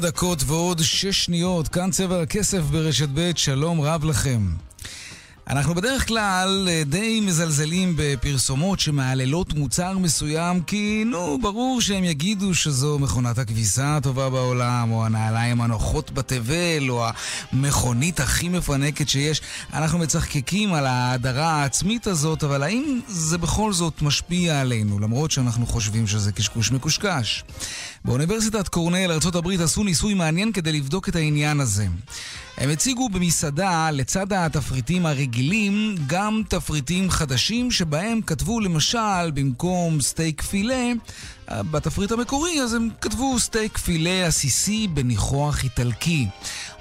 דקות ועוד שש שניות, כאן צבע הכסף ברשת ב', שלום רב לכם. אנחנו בדרך כלל אה, די מזלזלים בפרסומות שמעללות מוצר מסוים כי, נו, ברור שהם יגידו שזו מכונת הכביסה הטובה בעולם, או הנעליים הנוחות בתבל, או המכונית הכי מפנקת שיש. אנחנו מצחקקים על ההדרה העצמית הזאת, אבל האם זה בכל זאת משפיע עלינו, למרות שאנחנו חושבים שזה קשקוש מקושקש? באוניברסיטת קורנל, ארה"ב, עשו ניסוי מעניין כדי לבדוק את העניין הזה. הם הציגו במסעדה, לצד התפריטים הרגילים, גם תפריטים חדשים שבהם כתבו למשל, במקום סטייק פילה, בתפריט המקורי, אז הם כתבו סטייק פילה עסיסי בניחוח איטלקי.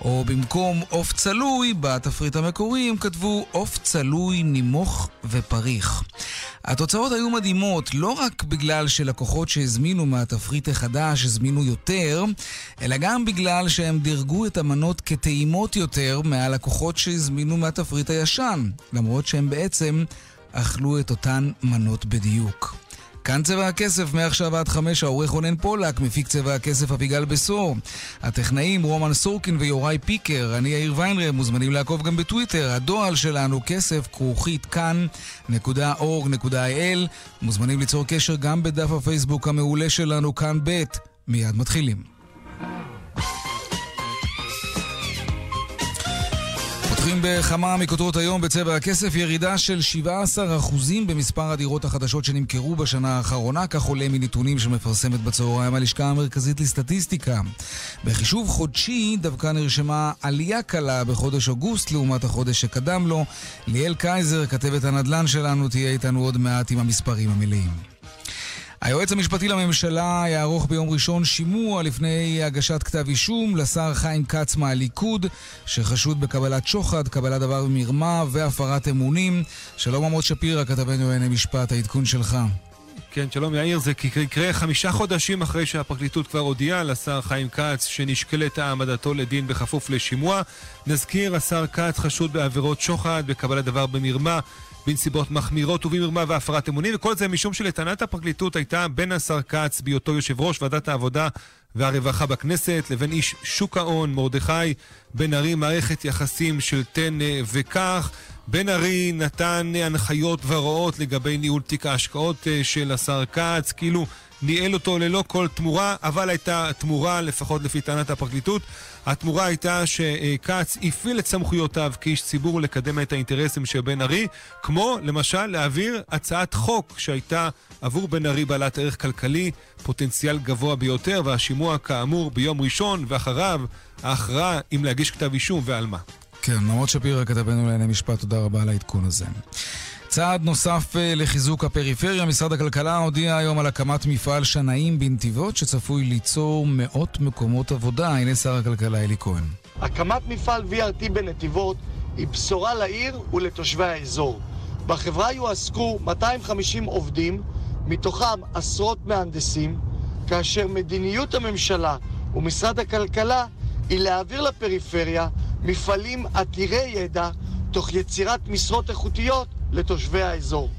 או במקום עוף צלוי, בתפריט המקורי הם כתבו עוף צלוי, נימוח ופריך. התוצאות היו מדהימות, לא רק בגלל שלקוחות שהזמינו מהתפריט החדש הזמינו יותר, אלא גם בגלל שהם דירגו את המנות כטעימות יותר מהלקוחות שהזמינו מהתפריט הישן, למרות שהם בעצם אכלו את אותן מנות בדיוק. כאן צבע הכסף, מעכשיו עד חמש, העורך רונן פולק, מפיק צבע הכסף אביגל בשור. הטכנאים רומן סורקין ויוראי פיקר, אני יאיר ויינרב, מוזמנים לעקוב גם בטוויטר. הדואל שלנו כסף כרוכית כאן.org.il. מוזמנים ליצור קשר גם בדף הפייסבוק המעולה שלנו, כאן ב'. מיד מתחילים. פותחים בכמה מכותרות היום בצבע הכסף, ירידה של 17% במספר הדירות החדשות שנמכרו בשנה האחרונה, כך עולה מנתונים שמפרסמת בצהריים הלשכה המרכזית לסטטיסטיקה. בחישוב חודשי דווקא נרשמה עלייה קלה בחודש אוגוסט לעומת החודש שקדם לו. ליאל קייזר, כתבת הנדל"ן שלנו, תהיה איתנו עוד מעט עם המספרים המלאים. היועץ המשפטי לממשלה יערוך ביום ראשון שימוע לפני הגשת כתב אישום לשר חיים כץ מהליכוד, שחשוד בקבלת שוחד, קבלת דבר במרמה והפרת אמונים. שלום עמוד שפירא, כתבנו לענייני משפט, העדכון שלך. כן, שלום יאיר, זה יקרה חמישה חודשים אחרי שהפרקליטות כבר הודיעה לשר חיים כץ שנשקלת העמדתו לדין בכפוף לשימוע. נזכיר, השר כץ חשוד בעבירות שוחד, בקבלת דבר במרמה, בנסיבות מחמירות ובמרמה והפרת אמונים, וכל זה משום שלטענת הפרקליטות הייתה בין השר כץ בהיותו יושב ראש ועדת העבודה והרווחה בכנסת לבין איש שוק ההון מרדכי בן ארי מערכת יחסים של תן וקח. בן ארי נתן הנחיות והוראות לגבי ניהול תיק ההשקעות אה, של השר כץ, כאילו ניהל אותו ללא כל תמורה, אבל הייתה תמורה, לפחות לפי טענת הפרקליטות. התמורה הייתה שכץ הפעיל את סמכויותיו כאיש ציבור לקדם את האינטרסים של בן ארי, כמו למשל להעביר הצעת חוק שהייתה עבור בן ארי בעלת ערך כלכלי, פוטנציאל גבוה ביותר, והשימוע כאמור ביום ראשון, ואחריו ההכרעה אם להגיש כתב אישום ועל מה. כן, נמרוד שפירא כתבנו לענייני משפט, תודה רבה על העדכון הזה. צעד נוסף אה, לחיזוק הפריפריה, משרד הכלכלה הודיע היום על הקמת מפעל שנאים בנתיבות שצפוי ליצור מאות מקומות עבודה. הנה שר הכלכלה אלי כהן. הקמת מפעל VRT בנתיבות היא בשורה לעיר ולתושבי האזור. בחברה יועסקו 250 עובדים, מתוכם עשרות מהנדסים, כאשר מדיניות הממשלה ומשרד הכלכלה היא להעביר לפריפריה מפעלים עתירי ידע תוך יצירת משרות איכותיות לתושבי האזור.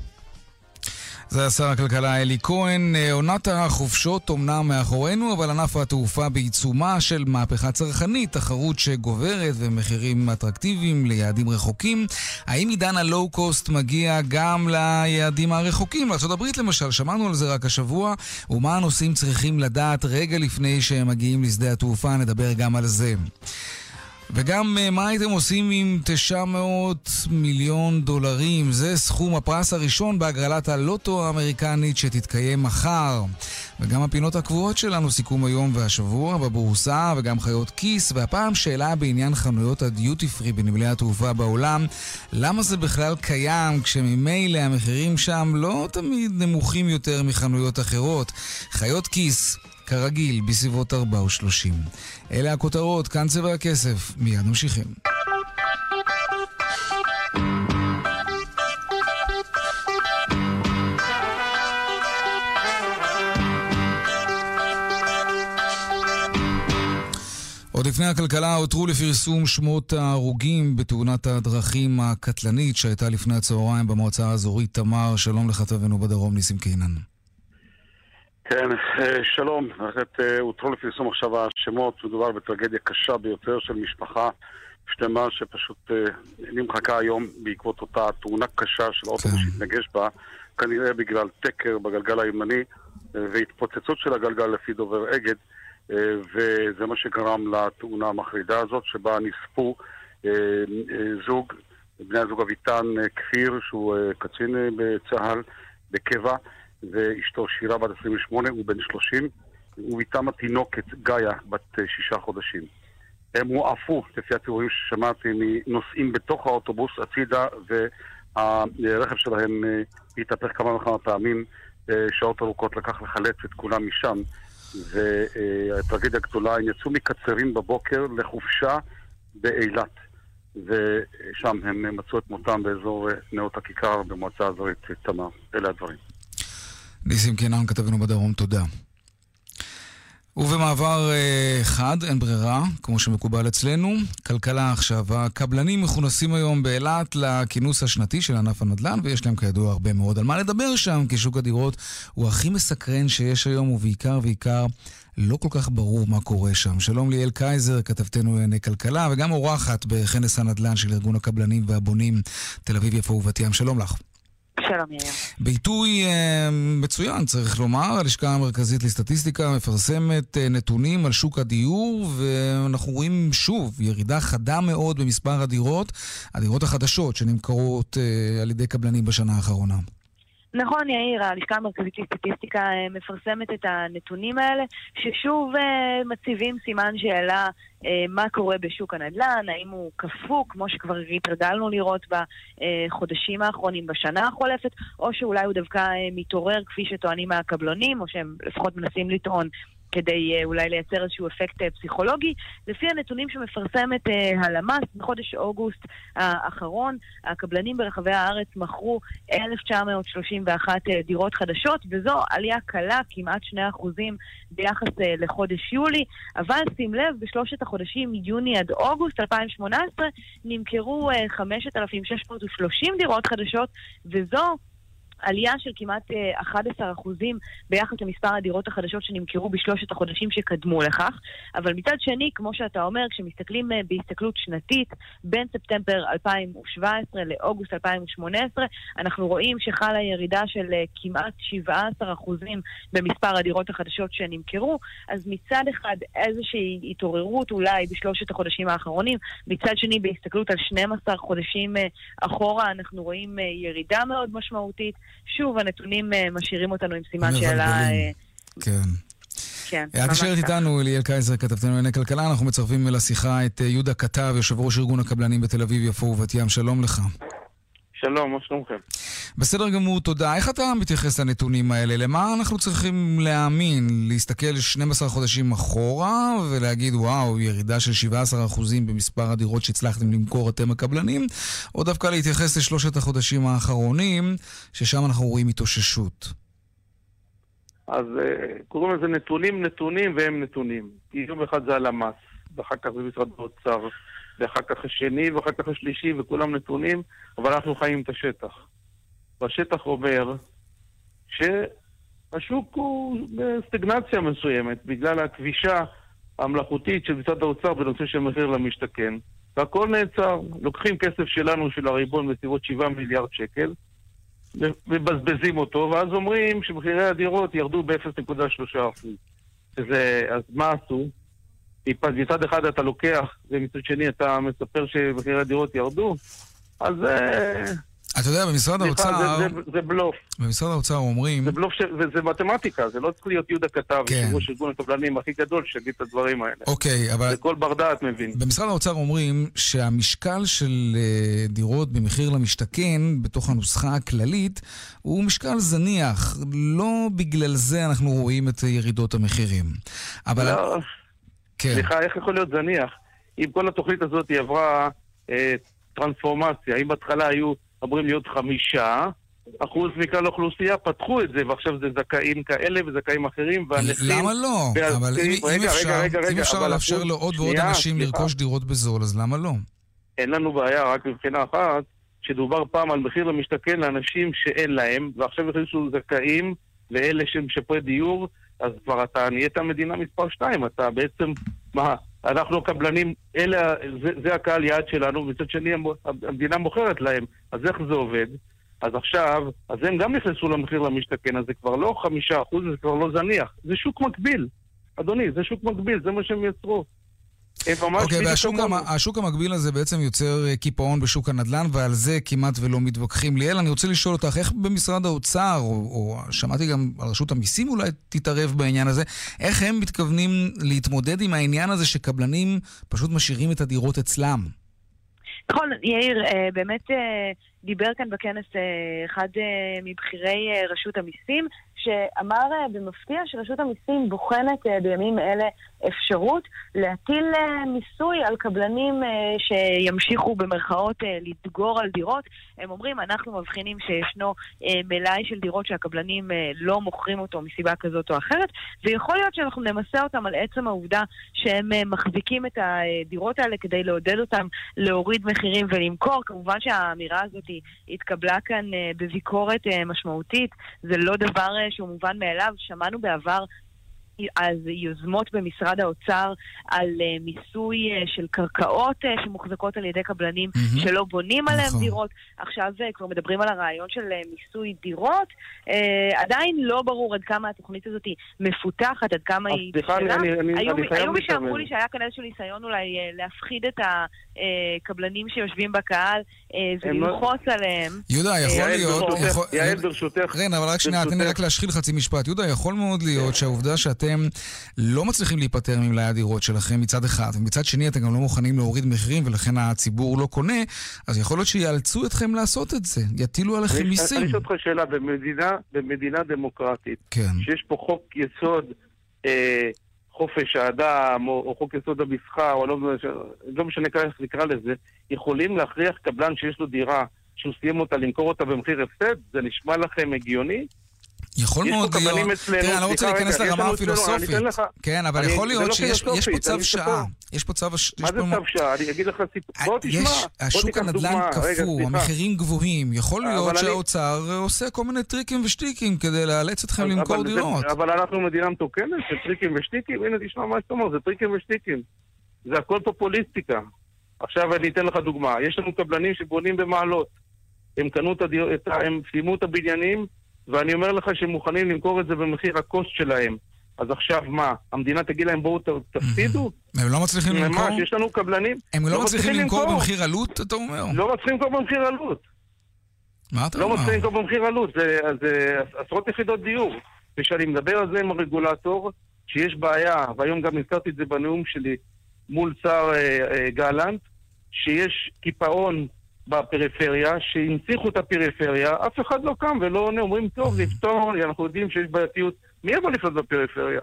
זה שר הכלכלה אלי כהן. אה, עונת החופשות אומנם מאחורינו, אבל ענף התעופה בעיצומה של מהפכה צרכנית, תחרות שגוברת ומחירים אטרקטיביים ליעדים רחוקים. האם עידן הלואו-קוסט מגיע גם ליעדים הרחוקים? לארה"ב למשל, שמענו על זה רק השבוע, ומה הנוסעים צריכים לדעת רגע לפני שהם מגיעים לשדה התעופה, נדבר גם על זה. וגם אה, מה הייתם עושים עם 900 מיליון דולרים? זה סכום הפרס הראשון בהגרלת הלוטו האמריקנית שתתקיים מחר. וגם הפינות הקבועות שלנו, סיכום היום והשבוע בבורסה, וגם חיות כיס, והפעם שאלה בעניין חנויות הדיוטי פרי בנמלי התעופה בעולם, למה זה בכלל קיים כשממילא המחירים שם לא תמיד נמוכים יותר מחנויות אחרות? חיות כיס, כרגיל, בסביבות 4 או 30. אלה הכותרות, כאן צבע הכסף, מיד ממשיכים. עוד לפני הכלכלה הותרו לפרסום שמות ההרוגים בתאונת הדרכים הקטלנית שהייתה לפני הצהריים במועצה האזורית תמר. שלום לכתבנו בדרום, ניסים קינן. כן, אה, שלום. באמת אה, הותרו לפרסום עכשיו השמות. מדובר בטרגדיה קשה ביותר של משפחה שלמה שפשוט אה, נמחקה היום בעקבות אותה תאונה קשה של אוטובוס כן. שהתנגש בה, כנראה בגלל תקר בגלגל הימני והתפוצצות של הגלגל לפי דובר אגד. וזה מה שגרם לתאונה המחרידה הזאת, שבה נספו זוג, בני הזוג אביטן כפיר, שהוא קצין בצה"ל, בקבע, ואשתו שירה בת 28, הוא בן 30, ואיתם התינוקת גאיה בת שישה חודשים. הם הועפו, לפי התיאורים ששמעתי, מנוסעים בתוך האוטובוס הצידה, והרכב שלהם התהפך כמה וכמה פעמים. שעות ארוכות לקח לחלץ את כולם משם. והטרגדיה הגדולה, הם יצאו מקצרין בבוקר לחופשה באילת. ושם הם מצאו את מותם באזור נאות הכיכר במועצה האזורית תמר. אלה הדברים. ניסים קינן, כתבנו בדרום, תודה. ובמעבר אה, חד, אין ברירה, כמו שמקובל אצלנו. כלכלה עכשיו. הקבלנים מכונסים היום באילת לכינוס השנתי של ענף הנדל"ן, ויש להם כידוע הרבה מאוד על מה לדבר שם, כי שוק הדירות הוא הכי מסקרן שיש היום, ובעיקר ועיקר לא כל כך ברור מה קורה שם. שלום ליאל קייזר, כתבתנו לענייני כלכלה, וגם אורחת בכנס הנדל"ן של ארגון הקבלנים והבונים תל אביב-יפו ובת ים. שלום לך. שלום יאיר. בעיתוי אה, מצוין, צריך לומר, הלשכה המרכזית לסטטיסטיקה מפרסמת אה, נתונים על שוק הדיור, ואנחנו רואים שוב ירידה חדה מאוד במספר הדירות, הדירות החדשות שנמכרות אה, על ידי קבלנים בשנה האחרונה. נכון, יאיר, הלשכה המרכזית לסטטיסטיקה אה, מפרסמת את הנתונים האלה, ששוב אה, מציבים סימן שאלה אה, מה קורה בשוק הנדל"ן, האם הוא קפוא, כמו שכבר התרגלנו לראות בחודשים האחרונים, בשנה החולפת, או שאולי הוא דווקא מתעורר כפי שטוענים מהקבלונים, או שהם לפחות מנסים לטעון כדי אולי לייצר איזשהו אפקט פסיכולוגי. לפי הנתונים שמפרסמת הלמ"ס, בחודש אוגוסט האחרון, הקבלנים ברחבי הארץ מכרו 1,931 דירות חדשות, וזו עלייה קלה, כמעט 2% ביחס לחודש יולי, אבל שים לב, בשלושת החודשים מיוני עד אוגוסט 2018 נמכרו 5,630 דירות חדשות, וזו עלייה של כמעט 11 אה, אחוזים ביחס למספר הדירות החדשות שנמכרו בשלושת החודשים שקדמו לכך. אבל מצד שני, כמו שאתה אומר, כשמסתכלים אה, בהסתכלות שנתית בין ספטמבר 2017 לאוגוסט 2018, אנחנו רואים שחלה ירידה של אה, כמעט 17 אחוזים במספר הדירות החדשות שנמכרו. אז מצד אחד איזושהי התעוררות אולי בשלושת החודשים האחרונים, מצד שני בהסתכלות על 12 חודשים אחורה אנחנו רואים ירידה מאוד משמעותית. שוב, הנתונים אה, משאירים אותנו עם סימן שאלה... אה, כן. כן. את נשארת איתנו, אליאל קייזר, כתבתנו לענייני כלכלה. אנחנו מצרפים לשיחה את אה, יהודה כתב, יושב ראש ארגון הקבלנים בתל אביב, יפו ובת ים. שלום לך. שלום, מה שלומכם? בסדר גמור, תודה. איך אתה מתייחס לנתונים האלה? למה אנחנו צריכים להאמין? להסתכל 12 חודשים אחורה ולהגיד, וואו, ירידה של 17% במספר הדירות שהצלחתם למכור אתם הקבלנים? או דווקא להתייחס לשלושת החודשים האחרונים, ששם אנחנו רואים התאוששות? אז אה, קוראים לזה נתונים נתונים והם נתונים. יום אחד זה הלמ"ס, ואחר כך זה משרד האוצר. ואחר כך השני, ואחר כך השלישי, וכולם נתונים, אבל אנחנו חיים את השטח. והשטח אומר שהשוק הוא בסטגנציה מסוימת, בגלל הכבישה המלאכותית של משרד האוצר בנושא של מחיר למשתכן, והכל נעצר. לוקחים כסף שלנו, של הריבון, בסביבות 7 מיליארד שקל, מבזבזים אותו, ואז אומרים שמחירי הדירות ירדו ב-0.3%. אז מה עשו? מצד אחד אתה לוקח, ומצד שני אתה מספר שמחירי הדירות ירדו, אז... אה, אתה יודע, במשרד האוצר, זה- זה- זה בלוף. במשרד האוצר אומרים, זה בלוף, ש- וזה מתמטיקה, זה לא צריך להיות יהודה כתב, כן. יושב ראש ארגון הקבלנים הכי גדול שיגיד את הדברים האלה. אוקיי, אבל זה כל בר דעת מבין. במשרד האוצר אומרים שהמשקל של אה, דירות במחיר למשתכן, בתוך הנוסחה הכללית, הוא משקל זניח. לא בגלל זה אנחנו רואים את ירידות המחירים. אבל... לא, כן. סליחה, איך יכול להיות זניח? אם כל התוכנית הזאת היא עברה אה, טרנספורמציה, אם בהתחלה היו אמורים להיות חמישה אחוז מכלל האוכלוסייה, פתחו את זה, ועכשיו זה זכאים כאלה וזכאים אחרים, והנכים... למה לא? אבל אם, אם רגע, אפשר, רגע, רגע, אם אפשר לאפשר לעוד ועוד שנייה, אנשים סליחה. לרכוש דירות בזול, אז למה לא? אין לנו בעיה, רק מבחינה אחת, שדובר פעם על מחיר למשתכן לאנשים שאין להם, ועכשיו הכניסו זכאים לאלה שהם משפרי דיור, אז כבר אתה נהיית מדינה מספר שתיים, אתה בעצם, מה, אנחנו הקבלנים, אלה, זה, זה הקהל יעד שלנו, ומצד שני המ- המדינה מוכרת להם, אז איך זה עובד? אז עכשיו, אז הם גם נכנסו למחיר למשתכן, אז זה כבר לא חמישה אחוז, זה כבר לא זניח, זה שוק מקביל. אדוני, זה שוק מקביל, זה מה שהם יצרו. אוקיי, בדיוק והשוק. המ- השוק המקביל הזה בעצם יוצר אה, קיפאון בשוק הנדל"ן, ועל זה כמעט ולא מתווכחים. ליאל, אני רוצה לשאול אותך, איך במשרד האוצר, או, או שמעתי גם על רשות המיסים אולי תתערב בעניין הזה, איך הם מתכוונים להתמודד עם העניין הזה שקבלנים פשוט משאירים את הדירות אצלם? נכון, יאיר, אה, באמת אה, דיבר כאן בכנס אחד מבכירי רשות המיסים, שאמר אה, במפתיע שרשות המיסים בוחנת אה, בימים אלה אפשרות להטיל אה, מיסוי על קבלנים שימשיכו במרכאות לדגור על דירות. הם אומרים, אנחנו מבחינים שישנו מלאי של דירות שהקבלנים לא מוכרים אותו מסיבה כזאת או אחרת, ויכול להיות שאנחנו נמסה אותם על עצם העובדה שהם מחזיקים את הדירות האלה כדי לעודד אותם להוריד מחירים ולמכור. כמובן שהאמירה הזאת התקבלה כאן בביקורת משמעותית, זה לא דבר שהוא מובן מאליו. שמענו בעבר אז יוזמות במשרד האוצר על uh, מיסוי uh, של קרקעות uh, שמוחזקות על ידי קבלנים מהמם. שלא בונים עליהם נכון. דירות. עכשיו uh, כבר מדברים על הרעיון של uh, מיסוי דירות. Uh, עדיין לא ברור עד כמה התוכנית הזאת מפותחת, עד כמה היא סליחה, אני- בשלה. אני- אני- היו, אני היו מי שאמרו. לי שהיה כאן איזשהו ניסיון אולי uh, להפחיד את הקבלנים שיושבים בקהל uh, הם לא- וללחוץ עליהם. יהודה, יכול יעל, להיות... ברשותך- יכול- יעל, ברשותך, רן, אבל רק שנייה, תן לי. רק להשחיל חצי משפט. יהודה, יכול מאוד להיות שהעובדה שאתם לא מצליחים להיפטר ממלאי הדירות שלכם מצד אחד, ומצד שני אתם גם לא מוכנים להוריד מחירים ולכן הציבור לא קונה, אז יכול להיות שיאלצו אתכם לעשות את זה. יטילו עליכם מיסים. אני אשאל אותך שאלה, במדינה, במדינה דמוקרטית, כן. שיש פה חוק יסוד אה, חופש האדם, או, או חוק יסוד המסחר, או לא, לא משנה ככה איך נקרא לזה, יכולים להכריח קבלן שיש לו דירה, שהוא סיים אותה, למכור אותה במחיר הפסד? זה נשמע לכם הגיוני? יכול מאוד להיות... אצלנו, תראה, אני לא רוצה להיכנס לרמה הפילוסופית. כן, אבל יכול להיות לא שיש יש פה צו שעה. יש פה צו... הש- מה זה צו שעה? אני אגיד לך סיפור. בוא תשמע. יש, בוא השוק תיקח הנדל"ן דוגמה. רגע, קפוא, סליחה. המחירים גבוהים. יכול להיות שהאוצר עושה כל מיני טריקים ושטיקים כדי לאלץ אתכם למכור דירות. אבל אנחנו מדינה מתוקנת של טריקים ושטיקים? הנה, תשמע מה שאתה אומר, זה טריקים ושטיקים. זה הכל פופוליסטיקה. עכשיו אני אתן לך דוגמה. יש לנו קבלנים שבונים במעלות. הם קנו את הדיר... את ה... הם סיימו את הבניינים, ואני אומר לך שהם מוכנים למכור את זה במחיר הקוסט שלהם. אז עכשיו מה, המדינה תגיד להם בואו תפסידו? הם לא מצליחים למכור? ממש, יש לנו קבלנים. הם לא מצליחים למכור במחיר עלות, אתה אומר? לא מצליחים למכור במחיר עלות. מה אתה לא אומר? מצליחים למכור במחיר עלות, זה, זה עשרות יחידות דיור. וכשאני מדבר על זה עם הרגולטור, שיש בעיה, והיום גם הזכרתי את זה בנאום שלי מול שר אה, אה, גלנט, שיש קיפאון בפריפריה, שהנציחו את הפריפריה, אף אחד לא קם ולא עונה, אומרים, טוב, לפתור, אנחנו יודעים שיש בעייתיות. מי יבוא לפנות בפריפריה?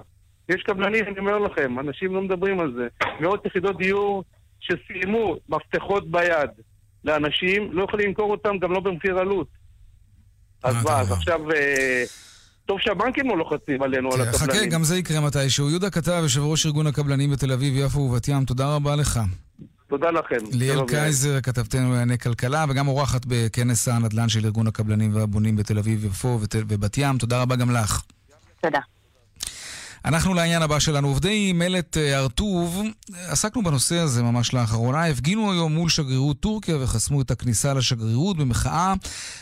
יש קבלנים, אני אומר לכם, אנשים לא מדברים על זה. מאות יחידות דיור שסיימו מפתחות ביד לאנשים, לא יכולים למכור אותם גם לא במחיר עלות. אז מה אז? עכשיו... אה, טוב שהבנקים לא לוחצים עלינו, על כן, חכה, הקבלנים. גם זה יקרה מתישהו. יהודה כתב, יושב ראש ארגון הקבלנים בתל אביב, יפו ובת ים, תודה רבה לך. תודה לכם. ליאל קייזר, כתבתנו לענייני כלכלה, וגם אורחת בכנס הנדל"ן של ארגון הקבלנים והבונים בתל אביב, יפו ובת ים. תודה רבה גם לך. תודה. אנחנו לעניין הבא שלנו. עובדי מלט אה, הר-טוב, עסקנו בנושא הזה ממש לאחרונה, הפגינו היום מול שגרירות טורקיה וחסמו את הכניסה לשגרירות במחאה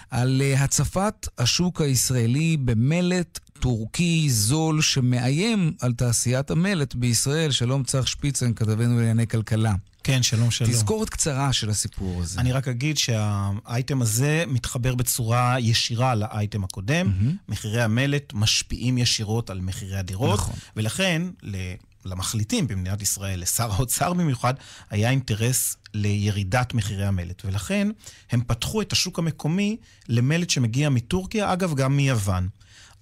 על אה, הצפת השוק הישראלי במלט טורקי זול שמאיים על תעשיית המלט בישראל. שלום צח שפיצן, כתבנו לענייני כלכלה. כן, שלום, שלום. תזכורת קצרה של הסיפור הזה. אני רק אגיד שהאייטם הזה מתחבר בצורה ישירה לאייטם הקודם. Mm-hmm. מחירי המלט משפיעים ישירות על מחירי הדירות. נכון. ולכן, למחליטים במדינת ישראל, לשר האוצר במיוחד, היה אינטרס לירידת מחירי המלט. ולכן הם פתחו את השוק המקומי למלט שמגיע מטורקיה, אגב, גם מיוון.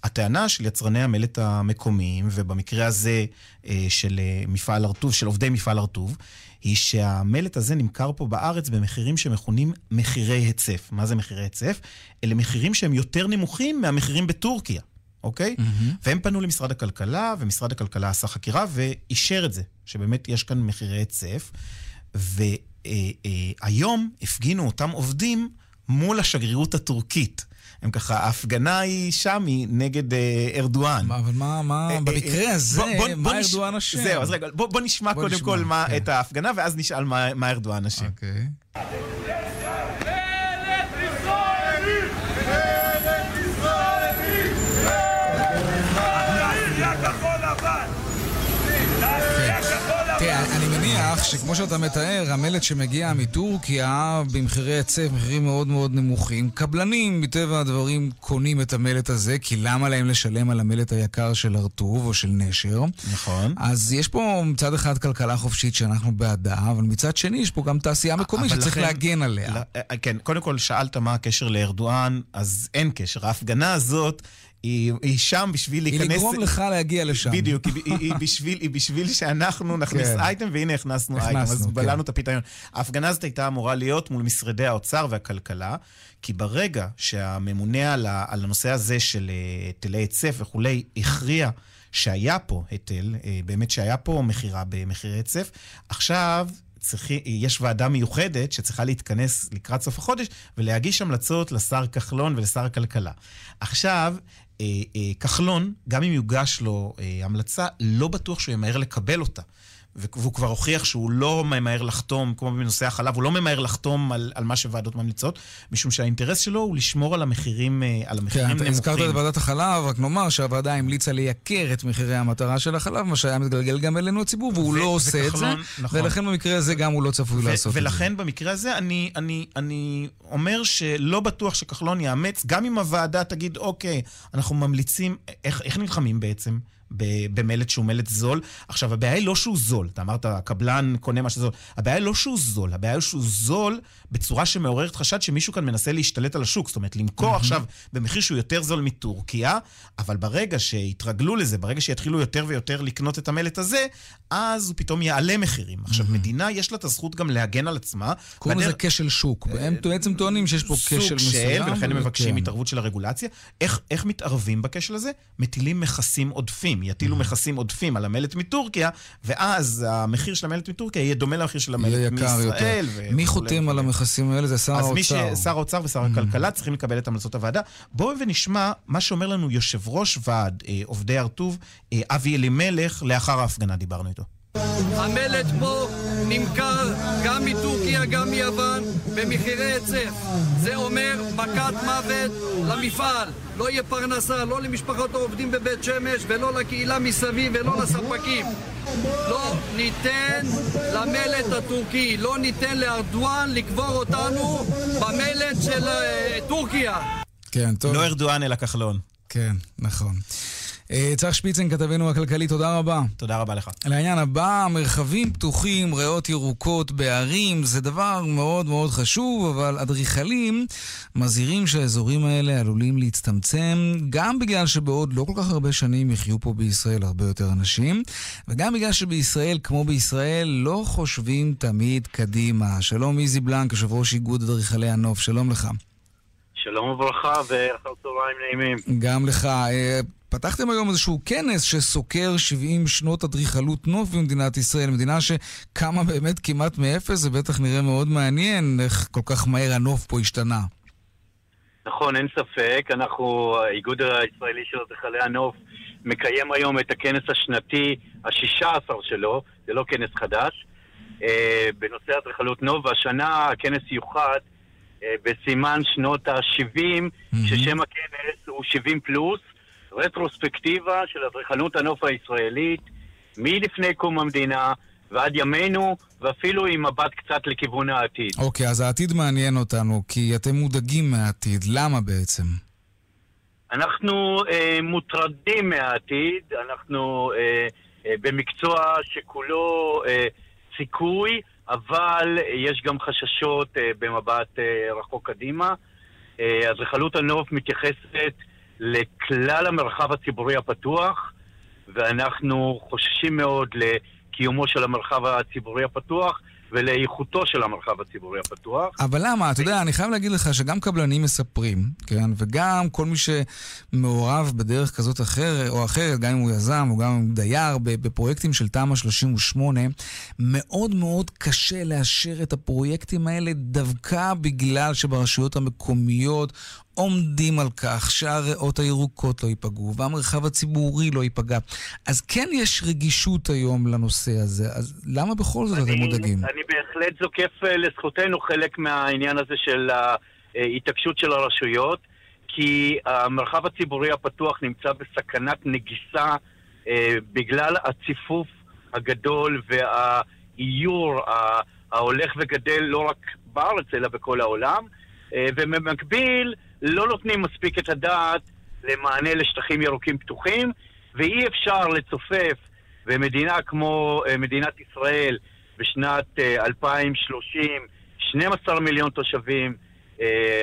הטענה של יצרני המלט המקומיים, ובמקרה הזה אה, של אה, מפעל הרטוב, של עובדי מפעל הרטוב, היא שהמלט הזה נמכר פה בארץ במחירים שמכונים מחירי היצף. מה זה מחירי היצף? אלה מחירים שהם יותר נמוכים מהמחירים בטורקיה. אוקיי? Mm-hmm. והם פנו למשרד הכלכלה, ומשרד הכלכלה עשה חקירה ואישר את זה, שבאמת יש כאן מחירי היצף. והיום הפגינו אותם עובדים מול השגרירות הטורקית. הם ככה, ההפגנה היא שם, היא נגד אה, ארדואן. אבל מה, מה, אה, במקרה אה, הזה, בוא, בוא, מה ארדואן אשם? זהו, אז רגע, בוא, בוא נשמע בוא קודם נשמע, כל מה, כן. את ההפגנה, ואז נשאל מה, מה ארדואן אשם. אוקיי. מניח שכמו שאתה מתאר, המלט שמגיע מטורקיה במחירי היצף, מחירים מאוד מאוד נמוכים. קבלנים, מטבע הדברים, קונים את המלט הזה, כי למה להם לשלם על המלט היקר של הרטוב או של נשר? נכון. אז יש פה מצד אחד כלכלה חופשית שאנחנו בעדה, אבל מצד שני יש פה גם תעשייה מקומית שצריך לכן, להגן עליה. אה, כן, קודם כל שאלת מה הקשר לארדואן, אז אין קשר. ההפגנה הזאת... היא, היא שם בשביל להיכנס... היא לגרום לך להגיע לשם. בדיוק, היא, היא, היא, בשביל, היא בשביל שאנחנו נכניס כן. אייטם, והנה הכנסנו, הכנסנו אייטם, אז כן. בלענו את הפיתיון. ההפגנה הזאת הייתה אמורה להיות מול משרדי האוצר והכלכלה, כי ברגע שהממונה על, ה, על הנושא הזה של אה, היטלי היצף וכולי, הכריע שהיה פה היטל, אה, באמת שהיה פה מכירה במחירי היצף, עכשיו צריכי, יש ועדה מיוחדת שצריכה להתכנס לקראת סוף החודש ולהגיש המלצות לשר כחלון ולשר הכלכלה. עכשיו, כחלון, גם אם יוגש לו אה, המלצה, לא בטוח שהוא ימהר לקבל אותה. והוא כבר הוכיח שהוא לא ממהר לחתום, כמו בנושא החלב, הוא לא ממהר לחתום על, על מה שוועדות ממליצות, משום שהאינטרס שלו הוא לשמור על המחירים, על המחירים כן, נמוכים. הזכרת את ועדת החלב, רק נאמר שהוועדה המליצה לייקר את מחירי המטרה של החלב, מה שהיה מתגלגל גם אלינו הציבור, והוא ו- לא עושה את זה, נכון. ולכן במקרה הזה גם הוא לא צפוי ו- לעשות את זה. ולכן במקרה הזה אני, אני, אני אומר שלא בטוח שכחלון יאמץ, גם אם הוועדה תגיד, אוקיי, אנחנו ממליצים, איך, איך נלחמים בעצם? במלט שהוא מלט זול. עכשיו, הבעיה היא לא שהוא זול. אתה אמרת, הקבלן קונה מה שזול. הבעיה היא לא שהוא זול, הבעיה היא שהוא זול בצורה שמעוררת חשד שמישהו כאן מנסה להשתלט על השוק. זאת אומרת, למכור עכשיו במחיר שהוא יותר זול מטורקיה, אבל ברגע שיתרגלו לזה, ברגע שיתחילו יותר ויותר לקנות את המלט הזה, אז הוא פתאום יעלה מחירים. עכשיו, מדינה, יש לה את הזכות גם להגן על עצמה. קוראים לזה כשל שוק. הם בעצם טוענים שיש פה כשל מסוים. סוג של, ולכן הם מבקשים כן. התערבות של הרגולציה. איך מתערבים בכשל הזה? מטילים מכסים עודפים. יטילו מכסים עודפים על המלט מטורקיה, ואז המחיר של המלט מטורקיה יהיה דומה למחיר של המלט מישראל. מי חותם על המכסים האלה? זה שר האוצר. אז מי ש... שר האוצר ושר הכלכלה צריכים לקבל את המלצות הוועדה. בואו ונשמע מה שאומר לנו יושב ראש ועד אה, עובדי הרטוב, אה, אבי אלימלך, לאחר ההפגנה דיברנו איתו. המלט פה נמכר גם מטורקיה, גם מיוון, במחירי היצף. זה אומר מכת מוות למפעל. לא יהיה פרנסה, לא למשפחות העובדים בבית שמש, ולא לקהילה מסביב, ולא לספקים. לא ניתן למלט הטורקי, לא ניתן לארדואן לקבור אותנו במלט של uh, טורקיה. כן, טוב. לא ארדואן אלא כחלון. כן, נכון. אה, צח שפיצן, כתבנו הכלכלי, תודה רבה. תודה רבה לך. לעניין הבא, מרחבים פתוחים, ריאות ירוקות בערים, זה דבר מאוד מאוד חשוב, אבל אדריכלים מזהירים שהאזורים האלה עלולים להצטמצם, גם בגלל שבעוד לא כל כך הרבה שנים יחיו פה בישראל הרבה יותר אנשים, וגם בגלל שבישראל, כמו בישראל, לא חושבים תמיד קדימה. שלום איזי בלנק, יושב ראש איגוד אדריכלי הנוף, שלום לך. שלום וברכה ואחר צהריים נעימים. גם לך. פתחתם היום איזשהו כנס שסוקר 70 שנות אדריכלות נוף במדינת ישראל, מדינה שקמה באמת כמעט מאפס, זה בטח נראה מאוד מעניין איך כל כך מהר הנוף פה השתנה. נכון, אין ספק. אנחנו, האיגוד הישראלי של אדריכלי הנוף, מקיים היום את הכנס השנתי השישה עשר שלו, זה לא כנס חדש, אה, בנושא אדריכלות נוף, והשנה הכנס יוחד אה, בסימן שנות ה-70, mm-hmm. ששם הכנס הוא 70 פלוס, רטרוספקטיבה של אדריכלות הנוף הישראלית מלפני קום המדינה ועד ימינו, ואפילו עם מבט קצת לכיוון העתיד. אוקיי, okay, אז העתיד מעניין אותנו, כי אתם מודאגים מהעתיד. למה בעצם? אנחנו אה, מוטרדים מהעתיד, אנחנו אה, אה, במקצוע שכולו אה, סיכוי, אבל יש גם חששות אה, במבט אה, רחוק קדימה. אה, אדריכלות אה, הנוף מתייחסת לכלל המרחב הציבורי הפתוח, ואנחנו חוששים מאוד לקיומו של המרחב הציבורי הפתוח, ולאיכותו של המרחב הציבורי הפתוח. אבל למה? אתה יודע, אני חייב להגיד לך שגם קבלנים מספרים, כן, וגם כל מי שמעורב בדרך כזאת אחר, או אחרת, גם אם הוא יזם או גם אם הוא דייר, בפרויקטים של תמ"א 38, מאוד מאוד קשה לאשר את הפרויקטים האלה דווקא בגלל שברשויות המקומיות עומדים על כך שהריאות הירוקות לא ייפגעו והמרחב הציבורי לא ייפגע. אז כן יש רגישות היום לנושא הזה, אז למה בכל זאת אתם מודאגים? אני בהחלט זוקף אה, לזכותנו חלק מהעניין הזה של ההתעקשות של הרשויות, כי המרחב הציבורי הפתוח נמצא בסכנת נגיסה אה, בגלל הציפוף הגדול והאיור ההולך וגדל לא רק בארץ אלא בכל העולם. אה, ובמקביל, לא נותנים מספיק את הדעת למענה לשטחים ירוקים פתוחים, ואי אפשר לצופף במדינה כמו אה, מדינת ישראל בשנת 2030, אה, 12 מיליון תושבים,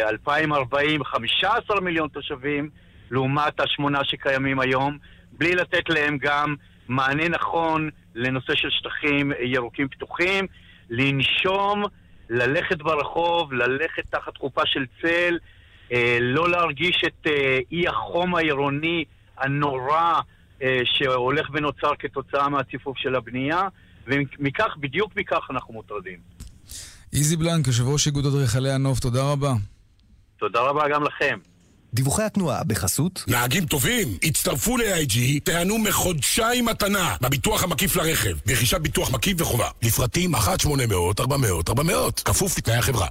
2040, 15 מיליון תושבים, לעומת השמונה שקיימים היום, בלי לתת להם גם מענה נכון לנושא של שטחים ירוקים פתוחים, לנשום ללכת ברחוב, ללכת תחת חופה של צל, אה, לא להרגיש את אה, אי החום העירוני הנורא אה, שהולך ונוצר כתוצאה מהציפוף של הבנייה, ומכך, בדיוק מכך אנחנו מוטרדים. איזי בלנק, יושב ראש איגוד אדריכלי הנוף, תודה רבה. תודה רבה גם לכם. דיווחי התנועה בחסות נהגים טובים, הצטרפו ל-AIG, תיהנו מחודשיים מתנה בביטוח המקיף לרכב, ברכישת ביטוח מקיף וחובה. לפרטים 1-800-400-400, כפוף לתנאי החברה.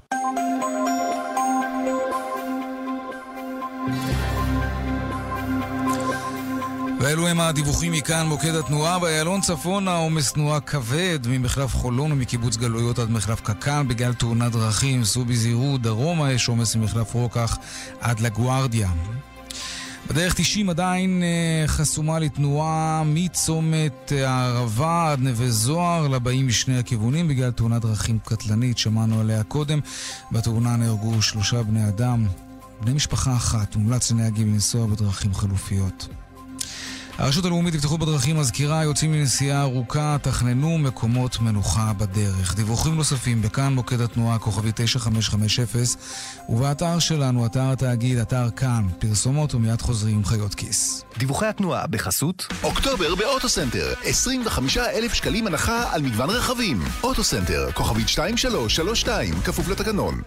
ואלו הם הדיווחים מכאן, מוקד התנועה. באיילון צפונה עומס תנועה כבד ממחלף חולון ומקיבוץ גלויות עד מחלף קק"ל בגלל תאונת דרכים. סעו בזהירות, דרומה יש עומס ממחלף רוקח עד לגוארדיה. בדרך 90 עדיין אה, חסומה לתנועה מצומת הערבה עד נווה זוהר לבאים משני הכיוונים בגלל תאונת דרכים קטלנית, שמענו עליה קודם. בתאונה נהרגו שלושה בני אדם, בני משפחה אחת, מומלץ לנהגים לנסוע בדרכים חלופיות. הרשות הלאומית לבטיחות בדרכים מזכירה יוצאים לנסיעה ארוכה, תכננו מקומות מנוחה בדרך. דיווחים נוספים בכאן מוקד התנועה כוכבי 9550 ובאתר שלנו, אתר התאגיד, אתר כאן, פרסומות ומיד חוזרים עם חיות כיס. דיווחי התנועה בחסות אוקטובר באוטוסנטר, 25 אלף שקלים הנחה על מגוון רכבים. אוטוסנטר, כוכבית 2332, כפוף לתקנון.